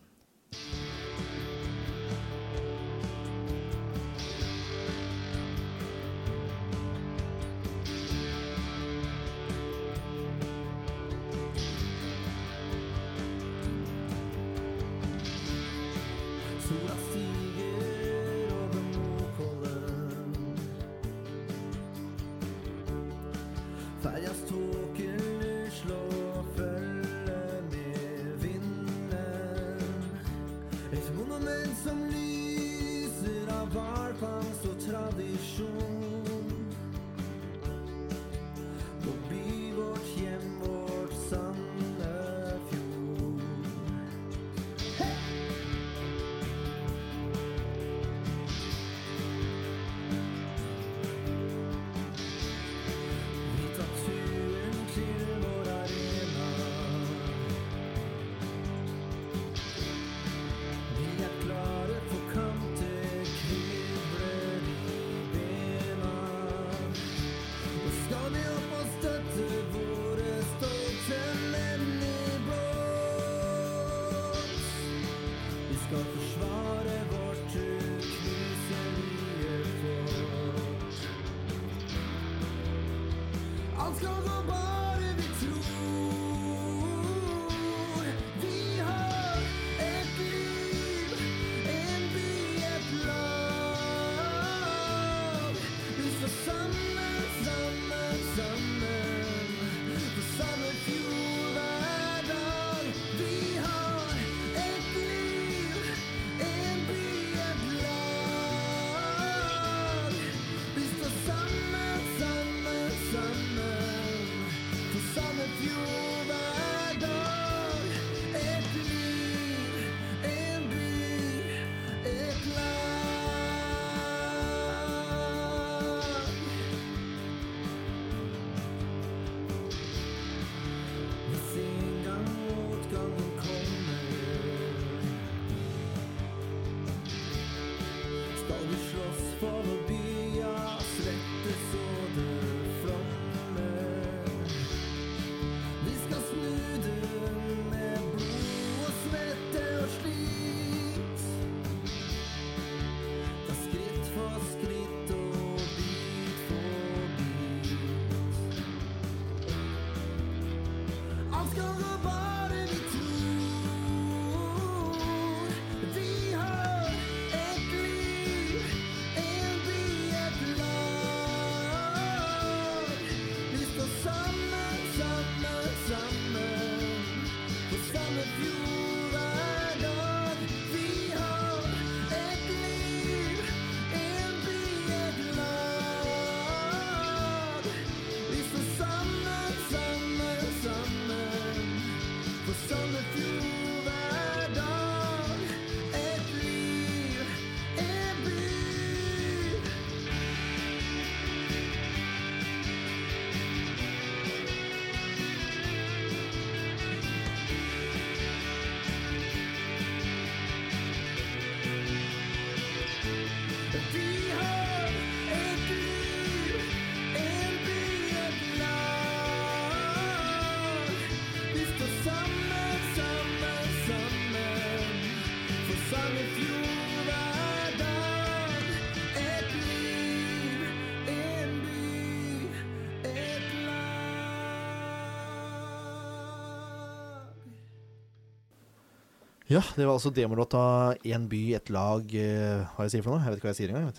Ja, det var altså demolåta 'En by, et lag' eh, Hva jeg sier for noe? Jeg vet ikke hva jeg sier engang.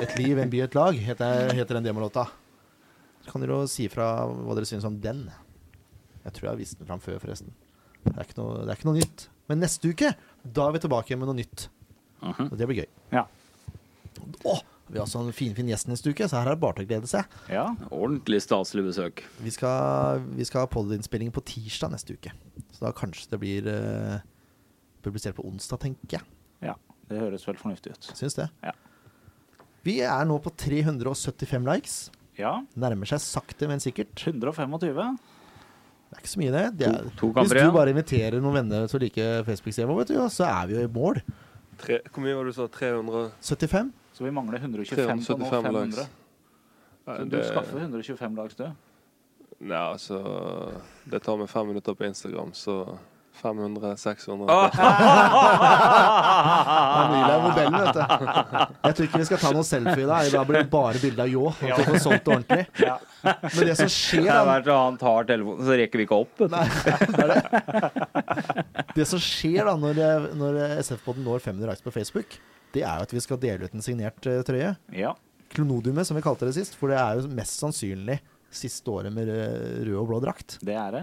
'Et liv, en by, et lag' heter, heter den demolåta. Kan dere jo si fra hva dere syns om den. Jeg tror jeg har vist den fram før, forresten. Det er, ikke noe, det er ikke noe nytt. Men neste uke, da er vi tilbake med noe nytt.
Mhm.
Og det blir gøy.
Ja.
Å, vi har også en finfin gjest neste uke, så her er det bare til å glede seg.
ja.
Ordentlig staselig besøk.
Vi skal, vi skal ha podiinnspilling på tirsdag neste uke. Så da kanskje det blir eh, publisert på onsdag, tenker jeg.
ja. Det høres vel fornuftig ut.
Syns det.
Ja.
Vi er nå på 375 likes.
Ja.
Nærmer seg sakte, men sikkert.
125.
Det er ikke så mye, det. det er,
To- to
hvis du bare inviterer noen venner til å like Facebook-sida vår, vet du, så er vi jo i mål.
Tre, hvor mye var det du sa?
375?
Så vi mangler 125 på nå 500.
likes.
Så du skaffer 125 likes, du?
Nei, altså Det tar meg fem minutter på Instagram, så 500-600
Amelia er modellen, vet du. Jeg tror ikke vi skal ta noen selfie da. Da blir det bare bilde av Ljå. At vi får solgt det ordentlig.
Ja.
Men det som skjer,
Det er
da
verdt at han tar telefonen, så rekker vi ikke opp.
Nei, det er det. Det som skjer da når, når SF-poden når 500 likes på Facebook, det er jo at vi skal dele ut en signert uh, trøye.
ja.
Klonodiumet, som vi kalte det sist. For det er jo mest sannsynlig siste året med rød rød og blå drakt.
Det er det.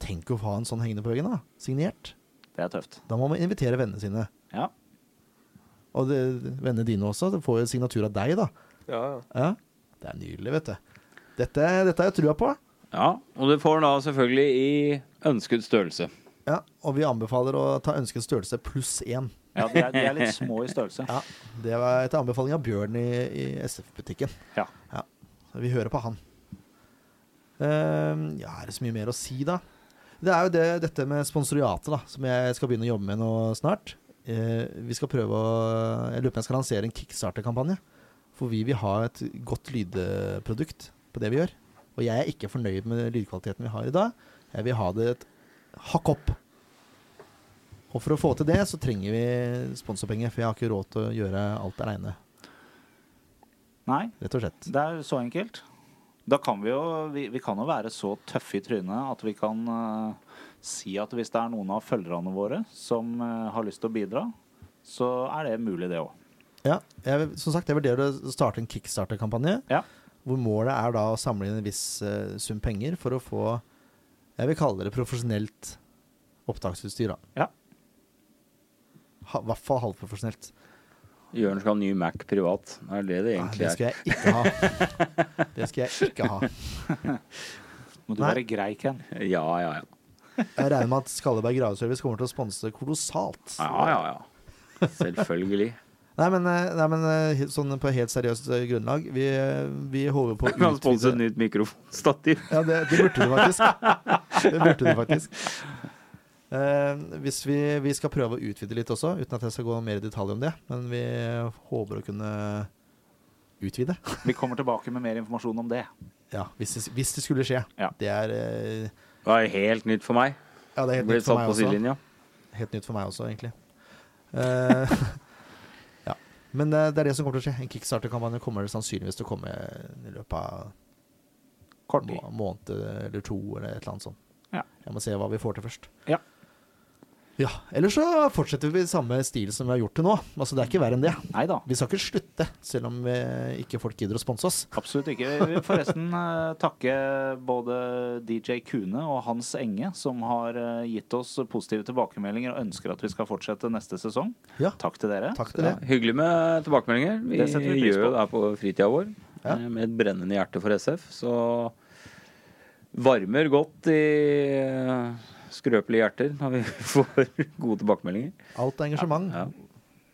Tenk å ha en sånn hengende på veggen, da. Signert.
Det er tøft.
Da må man invitere vennene sine.
Ja.
Og det, vennene dine også. De får jo signatur av deg, da.
Ja, ja.
Ja. Det er nydelig, vet du. Dette, dette har jeg trua på.
Ja, og du får den da selvfølgelig i ønsket størrelse.
Ja, Og vi anbefaler å ta ønsket størrelse pluss én.
Ja, de er, de er litt små i størrelse.
Ja, Det var etter anbefaling av Bjørn i, i SF-butikken.
Ja.
ja. vi hører på han. Uh, ja, er det så mye mer å si, da? Det er jo det, dette med sponsoriatet, da, som jeg skal begynne å jobbe med nå snart. Eh, vi skal prøve å Jeg lurer på om jeg skal lansere en kickstarter-kampanje. For vi vil ha et godt lydprodukt på det vi gjør. Og jeg er ikke fornøyd med lydkvaliteten vi har i dag. Jeg vil ha det et hakk opp. Og for å få til det, så trenger vi sponsorpenger. For jeg har ikke råd til å gjøre alt aleine,
Nei,
rett og slett.
det er så enkelt. Da kan vi jo vi, vi kan jo være så tøffe i trynet at vi kan uh, si at hvis det er noen av følgerne våre som uh, har lyst til å bidra, så er det mulig, det òg.
Ja, jeg, som sagt, jeg vurderer å starte en kickstarter-kampanje.
Ja.
Hvor målet er da å samle inn en viss uh, sum penger for å få Jeg vil kalle det profesjonelt opptaksutstyr. da.
Ja.
I hvert fall halvprofesjonelt.
Jørn skal ha ny Mac privat. Det er det det
Nei,
egentlig
det
er.
skal jeg ikke ha. Det skal jeg ikke ha.
Må du
Nei.
være grei, Ken.
Ja, ja, ja.
Jeg regner med at Skalleberg Graveservice kommer til å sponse kolossalt.
Ja, ja, ja. Selvfølgelig.
Nei, men, eh, nei, men eh, sånn på helt seriøst eh, grunnlag Vi, vi håper på å
Vi kan sponse nytt mikrofonstativ.
Ja, det, det burde du faktisk. Det burde du faktisk. Eh, hvis vi, vi skal prøve å utvide litt også, uten at jeg skal gå mer i detalj om det. Men vi håper å kunne utvide.
Vi kommer tilbake med mer informasjon om det.
Ja, hvis det, hvis det skulle skje.
Ja.
Det er eh,
Det er helt nytt for meg.
Ja, det er helt nytt for meg også.
sidelinja.
Helt nytt for meg også, egentlig. Eh, ja. Men eh, det er det som kommer til å skje. En kickstarter-kampanje kommer det sannsynligvis til å komme i løpet av
Kort tid.
må måned eller to, eller et eller annet sånt.
Ja.
Jeg må se hva vi får til først.
Ja.
Ja, Ellers så fortsetter vi i samme stil som vi har gjort til nå. Altså Det er ikke verre enn det.
Neida.
Vi skal ikke slutte, selv om vi ikke folk gidder å sponse oss.
Absolutt ikke. Vi vil forresten eh, takke både DJ Kune og Hans Enge, som har eh, gitt oss positive tilbakemeldinger og ønsker at vi skal fortsette neste sesong.
Ja,
Takk til dere.
takk til
Ja,
det.
hyggelig med tilbakemeldinger. Vi,
vi pris
gjør
på.
jo det her på fritida vår
Ja.
eh, med et brennende hjerte for SF. Så varmer godt i skrøpelige hjerter når vi får gode tilbakemeldinger.
Alt er engasjement.
Ja.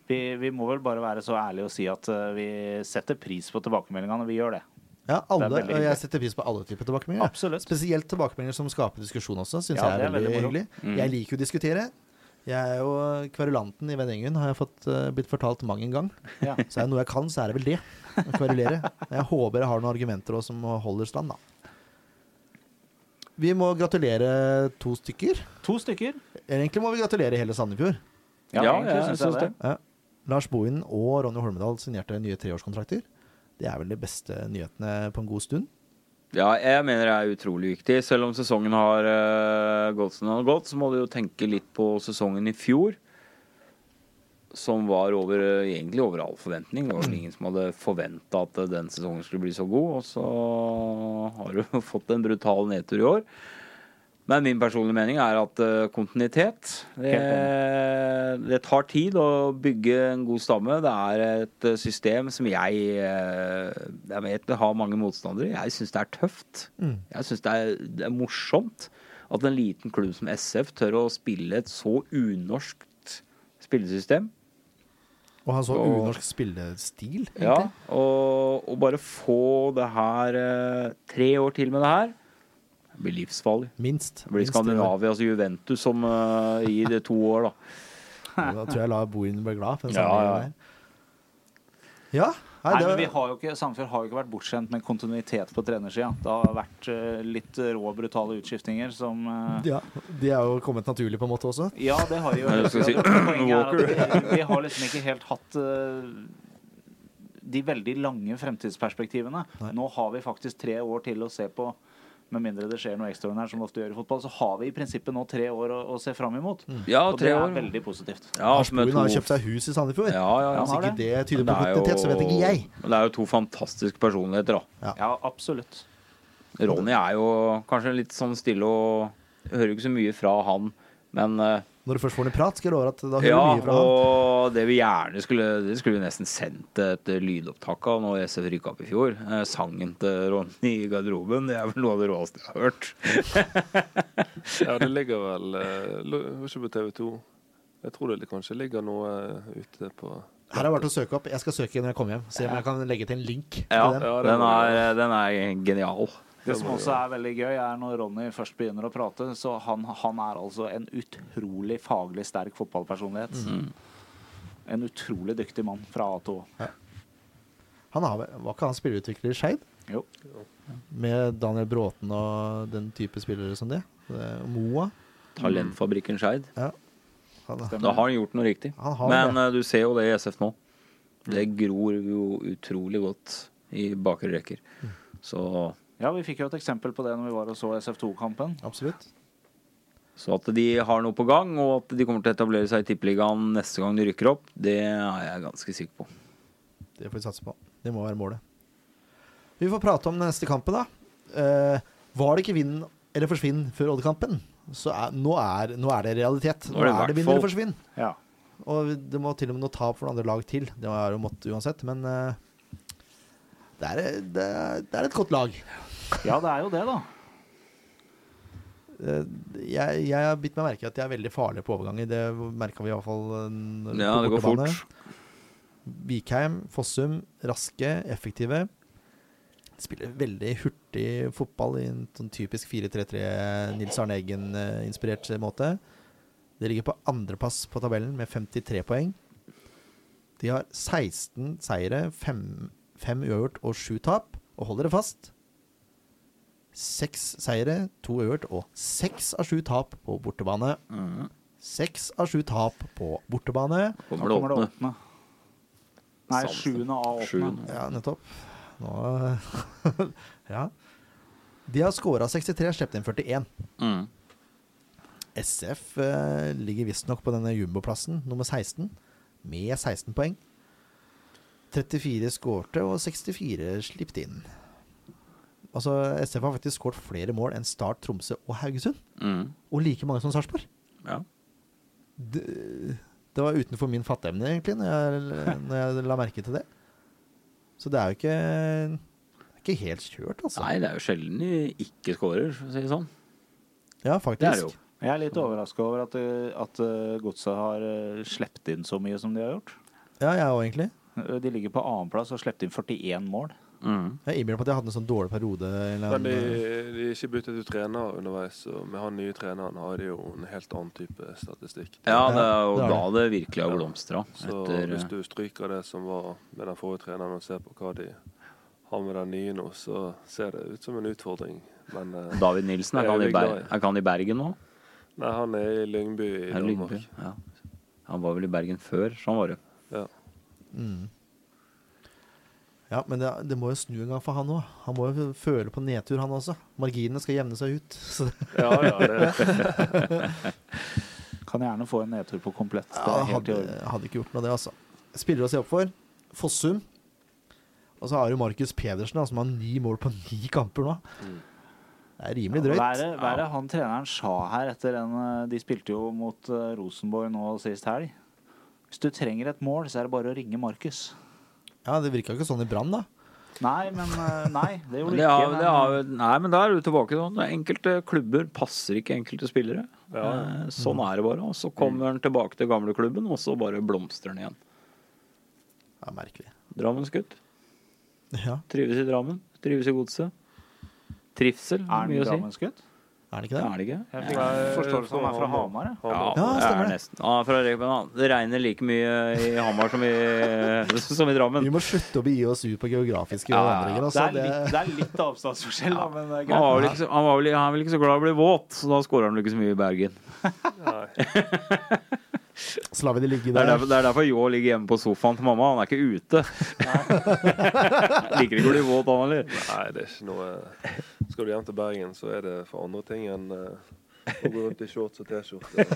Vi, vi må vel bare være så ærlige og si at eh, vi setter pris på tilbakemeldingene. Vi gjør det.
Ja, alle,
Det
og jeg setter pris på alle typer tilbakemeldinger.
Absolutt.
Spesielt tilbakemeldinger som skaper diskusjon også, syns
Ja,
jeg er
er
veldig,
veldig
hyggelig.
Mm.
Jeg liker jo å diskutere. Jeg er jo kverulanten i Vennegjengen, har jeg fått, uh, blitt fortalt mang en gang.
Ja.
Så er det noe jeg kan, så er det vel det. Å kverulere. Jeg håper jeg har noen argumenter også som holder stand, da. Vi må gratulere to stykker.
To stykker.
Egentlig må vi gratulere hele Sandefjord.
Ja,
Ja,
egentlig
jeg
synes
synes
jeg det.
det.
Ja. Lars Bohin og Ronny Holmedal signerte nye treårskontrakter. Det er vel de beste nyhetene på en god stund.
Ja, jeg mener det er utrolig viktig. Selv om sesongen har uh, gått som den har gått, så må du jo tenke litt på sesongen i fjor. Som var over, eh, egentlig over all forventning. Det var vel ingen som hadde forventa at eh, den sesongen skulle bli så god. Og så har du fått en brutal nedtur i år. Men min personlige mening er at eh, kontinuitet det, det tar tid å bygge en god stamme. Det er et system som jeg Jeg vet det har mange motstandere. Jeg syns det er tøft.
Mm.
Jeg syns det, det er morsomt at en liten klubb som SF tør å spille et så unorskt spillesystem.
Og han så
Og-
unorsk spillestil, egentlig.
Ja, og, og bare få det her eh, tre år til med det her, det blir livsfarlig.
Minst.
Det blir
tre år.
Juventus som uh, gir det to år, da.
Da tror jeg la Bohin bli glad. For den
Ja, ja.
der. ja. Nei,
Nei,
det,
men vi har jo ikke, Sandefjord har jo ikke vært bortskjemt med kontinuitet på trenersida. Det har vært uh, litt rå brutale utskiftinger som uh...
ja, de er jo kommet naturlig på en måte også.
Ja, det har jo
Nei, si
vi, vi har liksom ikke helt hatt uh, de veldig lange fremtidsperspektivene.
Nei.
Nå har vi faktisk tre år til å se på. Med mindre det skjer noe ekstraordinært, som det ofte gjør i fotball, så har vi i prinsippet nå tre år å, å se fram imot.
Ja,
Og det er
år.
veldig positivt.
Ja,
Lars
med
har kjøpt seg hus i Sandefjord.
Ja, ja, ja.
Hvis ikke
det.
det tyder på
det
kontinuitet, så vet ikke jeg.
men Det er jo to fantastiske personligheter, da.
Ja, absolutt.
Ronny er jo kanskje litt sånn stille og Hører ikke så mye fra han, men eh,
Når du først får den i prat, skal jeg love at da hører
Ja,
du mye fra han.
og det vi gjerne skulle Det skulle vi nesten sendt et lydopptak av når SF rykka opp i fjor. Eh, sangen til Ronny i garderoben. Det er vel noe av det råeste jeg har hørt.
Ja, det ligger vel eh, ikke på TV 2. Jeg tror det kanskje ligger noe eh, ute på
Her har jeg vært å søke opp. Jeg skal søke når jeg kommer hjem. Se om jeg kan legge til en link til den.
Ja,
den er, den er genial.
Det som også er veldig gøy, er når Ronny først begynner å prate, så han, han er altså en utrolig faglig sterk fotballpersonlighet. En utrolig dyktig mann fra A til Å.
Han har, var ikke han spillerutvikler i Skeid?
Jo.
Med Daniel Bråten og den type spillere som det? det Moa?
Talentfabrikken Skeid.
Ja.
Da har han gjort noe riktig. Men
det.
eh, du ser jo det i SF nå. Det gror jo utrolig godt i bakre rekker.
Mm.
Så
Ja, vi fikk jo et eksempel på det når vi var og så SF2-kampen.
Absolutt.
Så at de har noe på gang, og at de kommer til å etablere seg i Tippeligaen neste gang de rykker opp, det er jeg ganske sikker på.
Det får vi satse på. Det må være målet. Vi får prate om den neste kampen, da. Eh, var det ikke vinn eller forsvinn før Odd-kampen, så er, nå, er, nå er det realitet.
Nå er det
vinn eller forsvinn.
Ja.
Og det må til og med noe tap for andre lag til. Det har jo måttet uansett, men eh, det, er, det, er, det er et godt lag.
ja, det er jo det, da.
Eh, Jeg, jeg har bitt meg merke i at de er veldig farlige på overganger. Det merka vi iallfall uh,
Ja, det går fort.
Vikheim, Fossum, raske, effektive. De Spiller veldig hurtig fotball i en sånn typisk 4-3-3 Nils Arne Eggen-inspirert måte. De ligger på andreplass på tabellen med 53 poeng. De har 16 seire, 5, uavgjort og sju tap, og holder det fast. Seks seire, to uavgjort og seks av sju tap på bortebane.
Mm.
Seks av sju tap på bortebane.
Kommer det
åpne?
åttende.
Nei, sjuende av
åpne.
Ja, nettopp. Nå Ja. De har scora 63, sluppet inn 41.
Mm.
SF eh, ligger visstnok på denne jumboplassen, nummer 16, med 16 poeng. 34 skårte og 64 slippte inn. Altså, SF har faktisk skåret flere mål enn Start, Tromsø og Haugesund.
Mm.
Og like mange som Sarpsborg.
Ja.
Det, det var utenfor min fatteevne, egentlig, når jeg, når jeg la merke til det. Så det er jo ikke, ikke helt kjørt, altså.
Nei, det er jo sjelden de ikke skårer, for å si det sånn.
Ja,
Det er det
faktisk.
jo.
Jeg er litt overraska over at, at uh, Godset har uh, sluppet inn så mye som de har gjort.
Ja, jeg òg, egentlig.
Uh, De ligger på annenplass og sluppet inn 41 mål.
Mm.
Jeg innbiller meg at jeg hadde en sånn dårlig periode. Eller
Men de, de er ikke byttet ut trener underveis, og med han nye treneren har de jo en helt annen type statistikk.
Ja, det er jo
det er
da det virkelig har blomstra.
Så
Etter
hvis du stryker det som var med den forrige treneren, og ser på hva de har med den nye nå, så ser det ut som en utfordring. Men eh,
David Nilsen, er
er
ikke han i, Ber er ikke han i Bergen nå?
nei, han er i Lyngby i Danmark.
Lyngby? Ja. Han var vel i Bergen før, sånn var det.
Ja.
mm. Ja, men det, det må jo snu en gang for han òg. Han må jo føle på nedtur, han også. Marginene skal jevne seg ut. Så
ja, ja, det,
Kan gjerne få en nedtur på komplett.
Ja, hadde, hadde ikke gjort noe av det, altså. Spiller å se opp for. Fossum. Og så har du Markus Pedersen, da, som har ni mål på ni kamper nå.
Mm.
Det er rimelig drøyt.
det, hva er det han treneren sa her etter den uh, De spilte jo mot uh, Rosenborg nå sist helg. Hvis du trenger et mål, så er det bare å ringe Markus.
Ja, Det virka ikke sånn i Brann, da.
Nei, men uh, Nei, det gjorde
Det
det ikke.
det har, nei, men da er du tilbake sånn. Enkelte klubber passer ikke enkelte spillere.
Ja.
Eh, Sånn er det bare. Og så kommer han tilbake til gamleklubben, og så bare blomstrer han igjen.
Det er Merkelig.
Drammensgutt.
Ja,
Trives i Drammen. Trives i Godset. Trivsel,
Er han
å si.
Drammensgutt?
Er det ikke
Ja,
det?
er det ikke?
Jeg fikk
Nei,
forståelse som han er fra
Hamar.
Ja.
Det
stemmer
er
det.
nesten. Ja, fra ja. Det regner like mye i Hamar som i, som i Drammen.
Vi må slutte å begi oss ut på geografiske
Ja,
vandringer.
Det,
Altså.
er litt, det er litt avstandsforskjell, da, men det er
Han, var så, han, var vel, han er vel ikke så glad i å bli våt, så da skårer han vel ikke så mye i Bergen.
Så lar vi det ligge
Det er derfor, det er derfor Jå ligger hjemme på sofaen til mamma. Han er ikke ute. Liker ikke å bli våt, han heller.
nei, det er ikke noe Skal du hjem til Bergen, så er det for andre ting enn eh, å gå rundt i shorts og T-skjorte.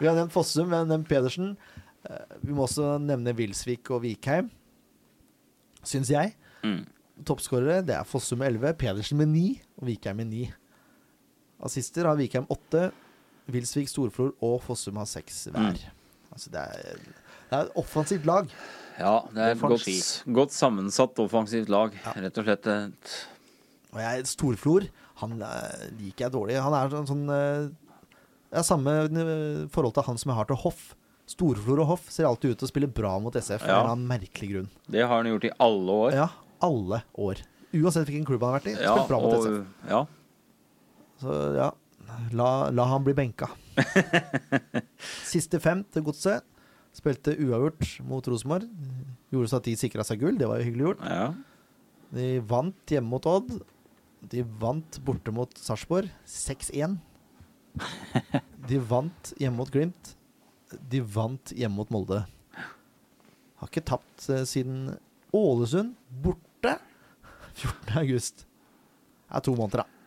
Vi har nevnt Fossum, vi har nevnt Pedersen. Eh, Vi må også nevne Wilsvik og Vikheim, syns jeg.
Mm.
Toppskårere det er Fossum med 11, Pedersen med 9 og Vikheim med 9. Assister har Vikheim 8, Wilsvik, Storflor og Fossum har 6 hver. Altså det er, det er et offensivt lag.
Ja, det er et godt, godt sammensatt offensivt lag. Rett og slett et
Og jeg, Storflor han eh, liker jeg dårlig. Han er sånn, sånn eh, Det er samme eh, forhold til han som jeg har til Hoff. Storflor og Hoff ser alltid ut til å spille bra mot SF av en
Ja.
eller annen merkelig grunn.
Det har han gjort i alle år.
Ja, alle år. Uansett hvilken klubb han har vært i.
Ja,
bra mot
og,
SF.
ja.
Så ja, la, la han bli benka. Siste fem til Godset. Spilte uavgjort mot Rosenborg. Gjorde så at de sikra seg gull. Det var jo hyggelig gjort.
ja.
De vant hjemme mot Odd. De vant borte mot Sarpsborg 6-1. De vant hjemme mot Glimt. De vant hjemme mot Molde. Har ikke tapt eh, siden Ålesund borte 14. august. Det er to måneder, da.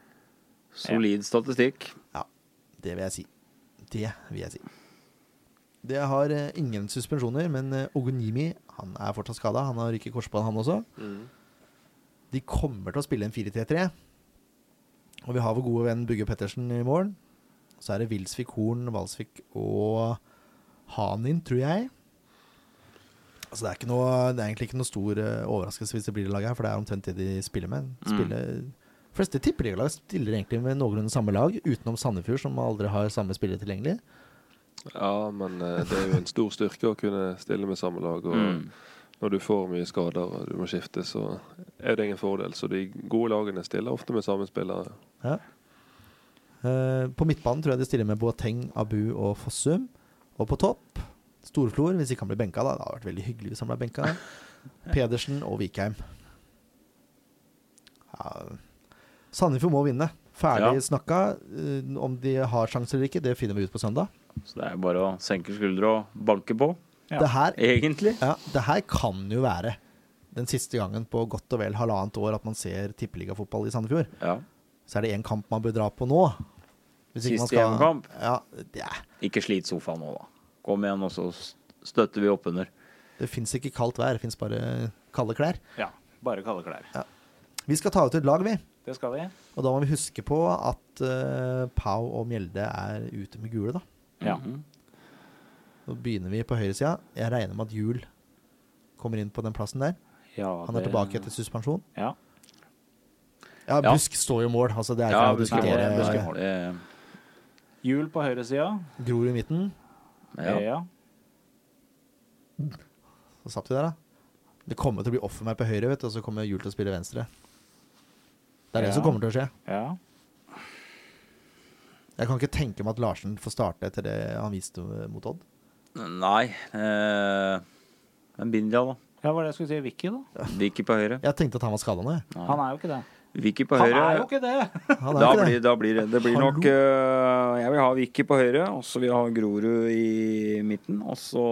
Solid statistikk.
Ja, Det vil jeg si. Det vil jeg si. Det har eh, ingen suspensjoner, men eh, Ogunimi han er fortsatt skada. Han har rykket korsbånd, han også.
Mm.
De kommer til å spille en 4-3-3. Og vi har vår gode venn Bugge Pettersen i morgen. Så er det Wilsvik, Horn, Valsvik og Hanin, tror jeg. Altså det, er ikke noe, det er egentlig ikke noe stor eh, overraskelse hvis det blir det laget her, for det er omtrent det de spiller med. Spiller, fleste tippeligalag stiller egentlig med noenlunde samme lag, utenom Sandefjord, som aldri har samme spiller tilgjengelig.
Ja, men eh, det er jo en stor styrke å kunne stille med samme lag. Og
Mm.
når du får mye skader og du må skifte, så er det ingen fordel. Så de gode lagene stiller ofte med samme spillere.
Ja. Eh, på midtbanen tror jeg de stiller med Boateng, Abu og Fossum. Og på topp Storflor, hvis ikke han blir benka. da Det hadde vært veldig hyggelig hvis han ble benka. Pedersen og Vikheim. Ja. Sandefjord må vinne. Ferdig
Ja.
snakka. Eh, om de har sjanser eller ikke, det finner vi ut på søndag.
Så det er bare å senke skuldre og banke på,
Ja.
Det, her,
egentlig.
ja, det her kan jo være den siste gangen på godt og vel halvannet år at man ser tippeligafotball i Sandefjord.
Ja.
Så er det én kamp man bør dra på nå. Hvis ikke
Siste hjemmekamp.
Ja, det,
Ikke slit sofaen nå, da. Kom igjen, og så støtter vi oppunder.
det fins ikke kaldt vær, det fins bare kalde klær.
Ja, bare kalde klær.
Vi skal ta ut et lag, vi.
Det skal vi.
Og da må vi huske på at uh, Pau og Mjelde er ute med gule, da.
Ja.
Mhm.
Nå begynner vi på høyresida. Jeg regner med at Jul kommer inn på den plassen der.
Ja,
Han er
det-
tilbake etter suspensjon.
Ja.
Ja,
Ja.
Busk står jo mål. Altså, det er ikke
Ja,
å diskutere.
Hjul på høyresida.
Gror i midten.
Ja.
Ja.
Så satt vi der, da. Det kommer til å bli offer meg på høyre, vet du, og så kommer Jul til å spille venstre. Det er det
Ja.
som kommer til å skje.
ja.
Jeg kan ikke tenke meg at Larsen får starte etter det han viste mot Odd.
Nei eh, Men Bindia, da.
Ja, hva var det jeg skulle si? Vicky, da?
Vicky på høyre.
Jeg tenkte at han var skada nå,
Han er jo ikke det.
Vicky på
Han
høyre.
er jo ikke det!
Han er
Da
ikke det.
blir, da blir det Det blir nok uh, Jeg vil ha Vicky på høyre, og så vil jeg ha Grorud i midten. Og så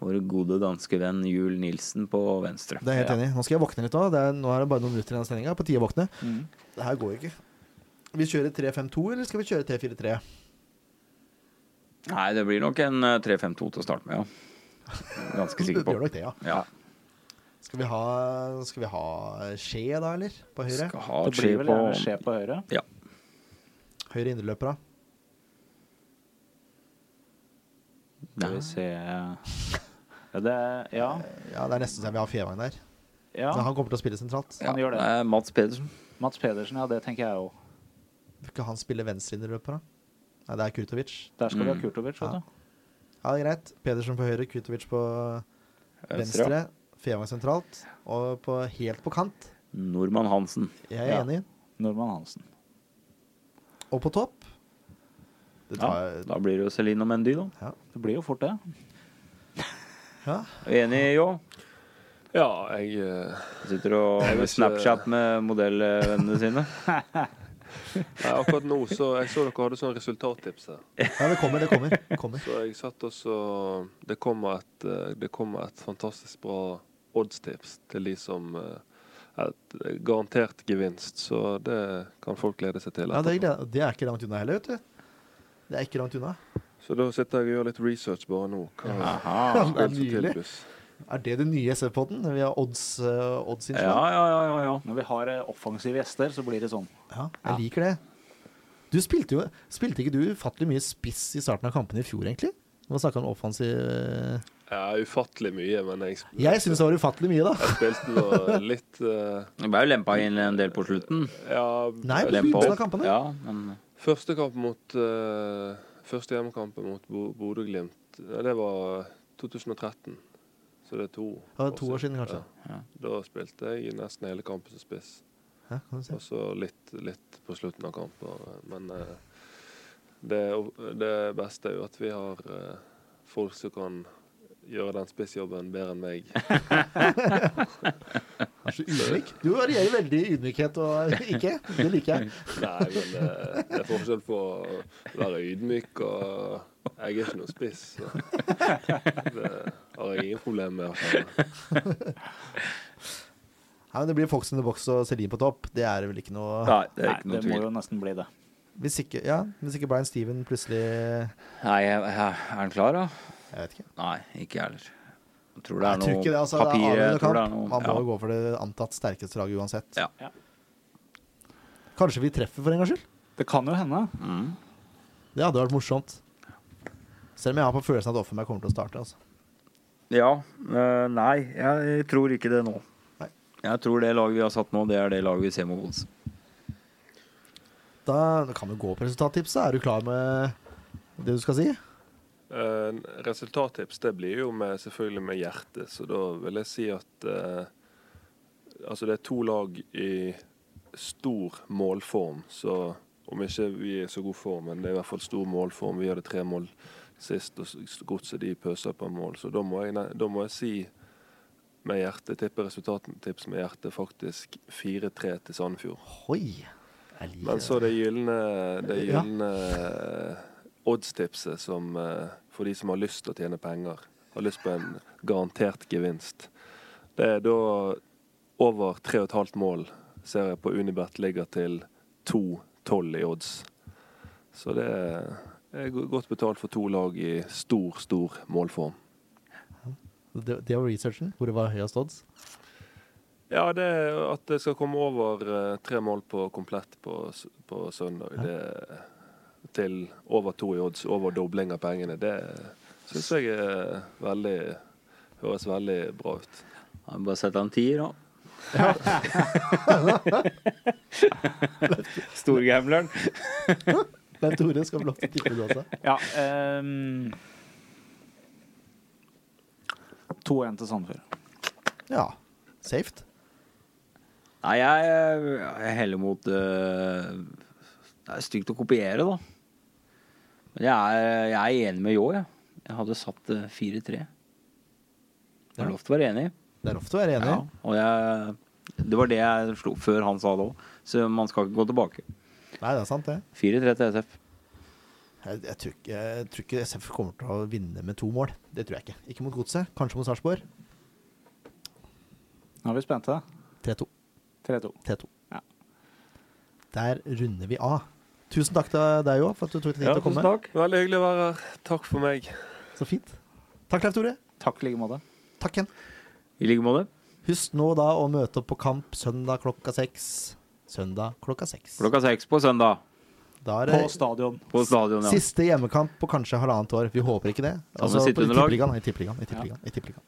vår gode danske venn Jul Nilsen på venstre.
Det er jeg helt
Ja.
enig. i. Nå skal jeg våkne litt òg. Nå er det bare noen minutter igjen av sendinga. På tide å våkne.
Mm.
Det her går ikke. Vi kjører 3-5-2, eller skal vi kjøre 3-4-3?
Nei, det blir nok en eh, 3-5-2 til å starte med, ja. Ganske sikker
på.
på.
gjør nok det, ja.
Ja.
Skal vi ha, skal vi ha skje, da, eller? På høyre?
Skal ha
Det blir vel
på
skje på høyre.
Høyre indreløper, da?
Skal vi se ja, det, ja.
Ja, det er nesten så jeg vil ha Fevang der.
ja.
Men han kommer til å spille sentralt.
ja,
Han gjør det.
er Mats Pedersen.
Mats Pedersen, ja, det tenker jeg òg.
Vil ikke han spille venstre indreløper, da? Nei, det er Kurtovic.
Der skal vi ha
Mm.
Kurtovic, vet
Ja.
du.
Ja, det er greit. Pedersen på høyre, Kurtovic på
Venstre.
venstre. Fevang sentralt. Og på, helt på kant.
Nordmann Hansen.
Jeg er
Ja.
enig.
Nordmann Hansen.
Og på topp Det
Ja,
tar
da blir det jo Celine og Mendy, da.
Det blir jo fort det.
Ja.
Enig, Jo?
Ja, jeg uh,
Sitter og
Jeg vil ikke-
Snapchat med modellvennene sine.
Nei, akkurat nå så Jeg så dere hadde sånn resultattips her.
ja, det kommer, det kommer. Det kommer.
Så jeg satt også Det kommer et, eh, det kommer et fantastisk bra oddstips til de som eh, Et garantert gevinst, så det kan folk glede seg til.
Ja, det, er, det er ikke langt unna heller, vet du. Det er ikke langt unna.
Så da sitter jeg og gjør litt research bare nå. Hva
ja.
det er
tilbys.
Er det det nye SV-podden? Vi har odds, uh, odds
Ja, ja, ja, ja, ja.
Når vi har uh, offensive gjester, så blir det sånn.
Ja, jeg liker det. Du spilte jo Spilte ikke du ufattelig mye spiss i starten av kampene i fjor, egentlig? Nå snakka om offensiv eh,
Ja, ufattelig mye, men jeg,
Jeg syns det var ufattelig mye, da.
jeg spilte nå litt eh,
Det ble jo lempa inn en del på slutten.
Ja,
Nei, på begynnelsen av kampene.
Ja, men
Første kamp mot eh, Første hjemmekampen mot Bodø-Glimt, ja, det var 2013. Så det er to
Ja, to år siden, kanskje.
Ja.
Da spilte jeg nesten hele kampen som spiss.
Ja, kan.
Og så litt, litt på slutten av kampen. Men eh, det, det beste er jo at vi har eh, folk som kan gjøre den spissjobben bedre enn meg.
Han er så ydmyk. Du varierer veldig i ydmykhet og ikke. Det liker jeg.
Nei, men det, det er forskjell på å være ydmyk og Jeg er ikke noe spiss. Så. Det har jeg ingen problemer med.
Nei, men det blir Fox in the Box og Celine på topp. Det er vel ikke noe
Nei, det er
Nei,
noe
det må jo nesten bli det.
Hvis ikke, ja, hvis ikke Brian Steven plutselig
Nei, jeg- jeg- er han klar, da?
Jeg vet ikke.
Nei, ikke jeg heller. Jeg tror det er noe
ikke det, altså. Det er
papir. Er noe
Man må
ja.
gå for det antatt sterkeste laget uansett.
Ja.
Ja.
Kanskje vi treffer for en gangs skyld?
Det kan jo hende.
Mm.
Det hadde vært morsomt. Selv om jeg har på følelsen at Offenberg kommer til å starte. Altså.
Ja. Øh, nei, jeg tror ikke det nå.
Nei.
Jeg tror det laget vi har satt nå, det er det laget vi ser mot Odds.
Da kan vi gå på resultattipset. Er du klar med det du skal si?
Eh, resultattips det blir jo med, selvfølgelig med hjertet, så da vil jeg si at uh, Altså det er to lag i stor målform, så om ikke vi er i så god form, men det er i hvert fall stor målform. Vi hadde tre mål sist, og godset de pøser på mål. Så da må jeg, da må jeg si med hjertet, tippe resultattips med hjertet, faktisk 4-3 til Sandefjord.
Hoi! Jeg liker
Men så det gylne, det
Ja.
gylne eh, oddstipset som eh, for de som har lyst til å tjene penger, har lyst på en garantert gevinst. Det er da over 3,5 mål ser jeg på Unibet ligger til 2,12 i odds. Så det er godt betalt for to lag i stor, stor målform.
det, det var researchen. Hvor det var høyest odds.
Ja, det at det skal komme over eh, tre mål på komplett på, på søndag. Det, til over to i odds, over dobling av pengene. Det syns jeg er veldig høres veldig bra ut.
Ja, Bare sett en tier, da. Storgambleren.
Men Tore skal få lov til å tippe du også.
Ja. ehm, 2-1 til Sandefjord.
Ja. Safe.
Nei, jeg, jeg heller mot uh, Det er stygt å kopiere, da. Men jeg er, jeg er enig med Ljå, jeg. Jeg hadde satt eh, 4-3. Det er lov til å være enig.
Det er lov til å være enig.
Ja, og jeg, det var det jeg slo før han sa det òg. Så man skal ikke gå tilbake.
Nei, det er sant, det.
4-3 til SF.
Jeg, jeg, tror ikke, jeg tror ikke SF kommer til å vinne med to mål. Det tror jeg ikke. Ikke mot Godset. Kanskje mot Sarpsborg.
Nå er vi spente.
3-2.
3-2.
T2.
Ja.
Der runder vi av. Tusen takk til deg òg for at du tok deg tid
Ja,
til å komme.
tusen takk.
Veldig hyggelig å være her. Takk for meg.
Så fint. Takk, Leif Tore.
Takk i like måte.
Takk igjen.
I like måte.
Husk nå da å møte opp på kamp søndag klokka seks. Søndag klokka seks.
Klokka seks på søndag.
Da er
På stadion.
På stadion, ja.
siste hjemmekamp på kanskje halvannet år. Vi håper ikke det. Altså, på- i. Tippeligaen. I Tippeligaen. I Tippeligaen. I Tippeligaen.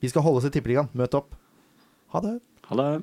Vi skal holde oss i Tippeligaen. Møt opp. Ha det.
Ha det.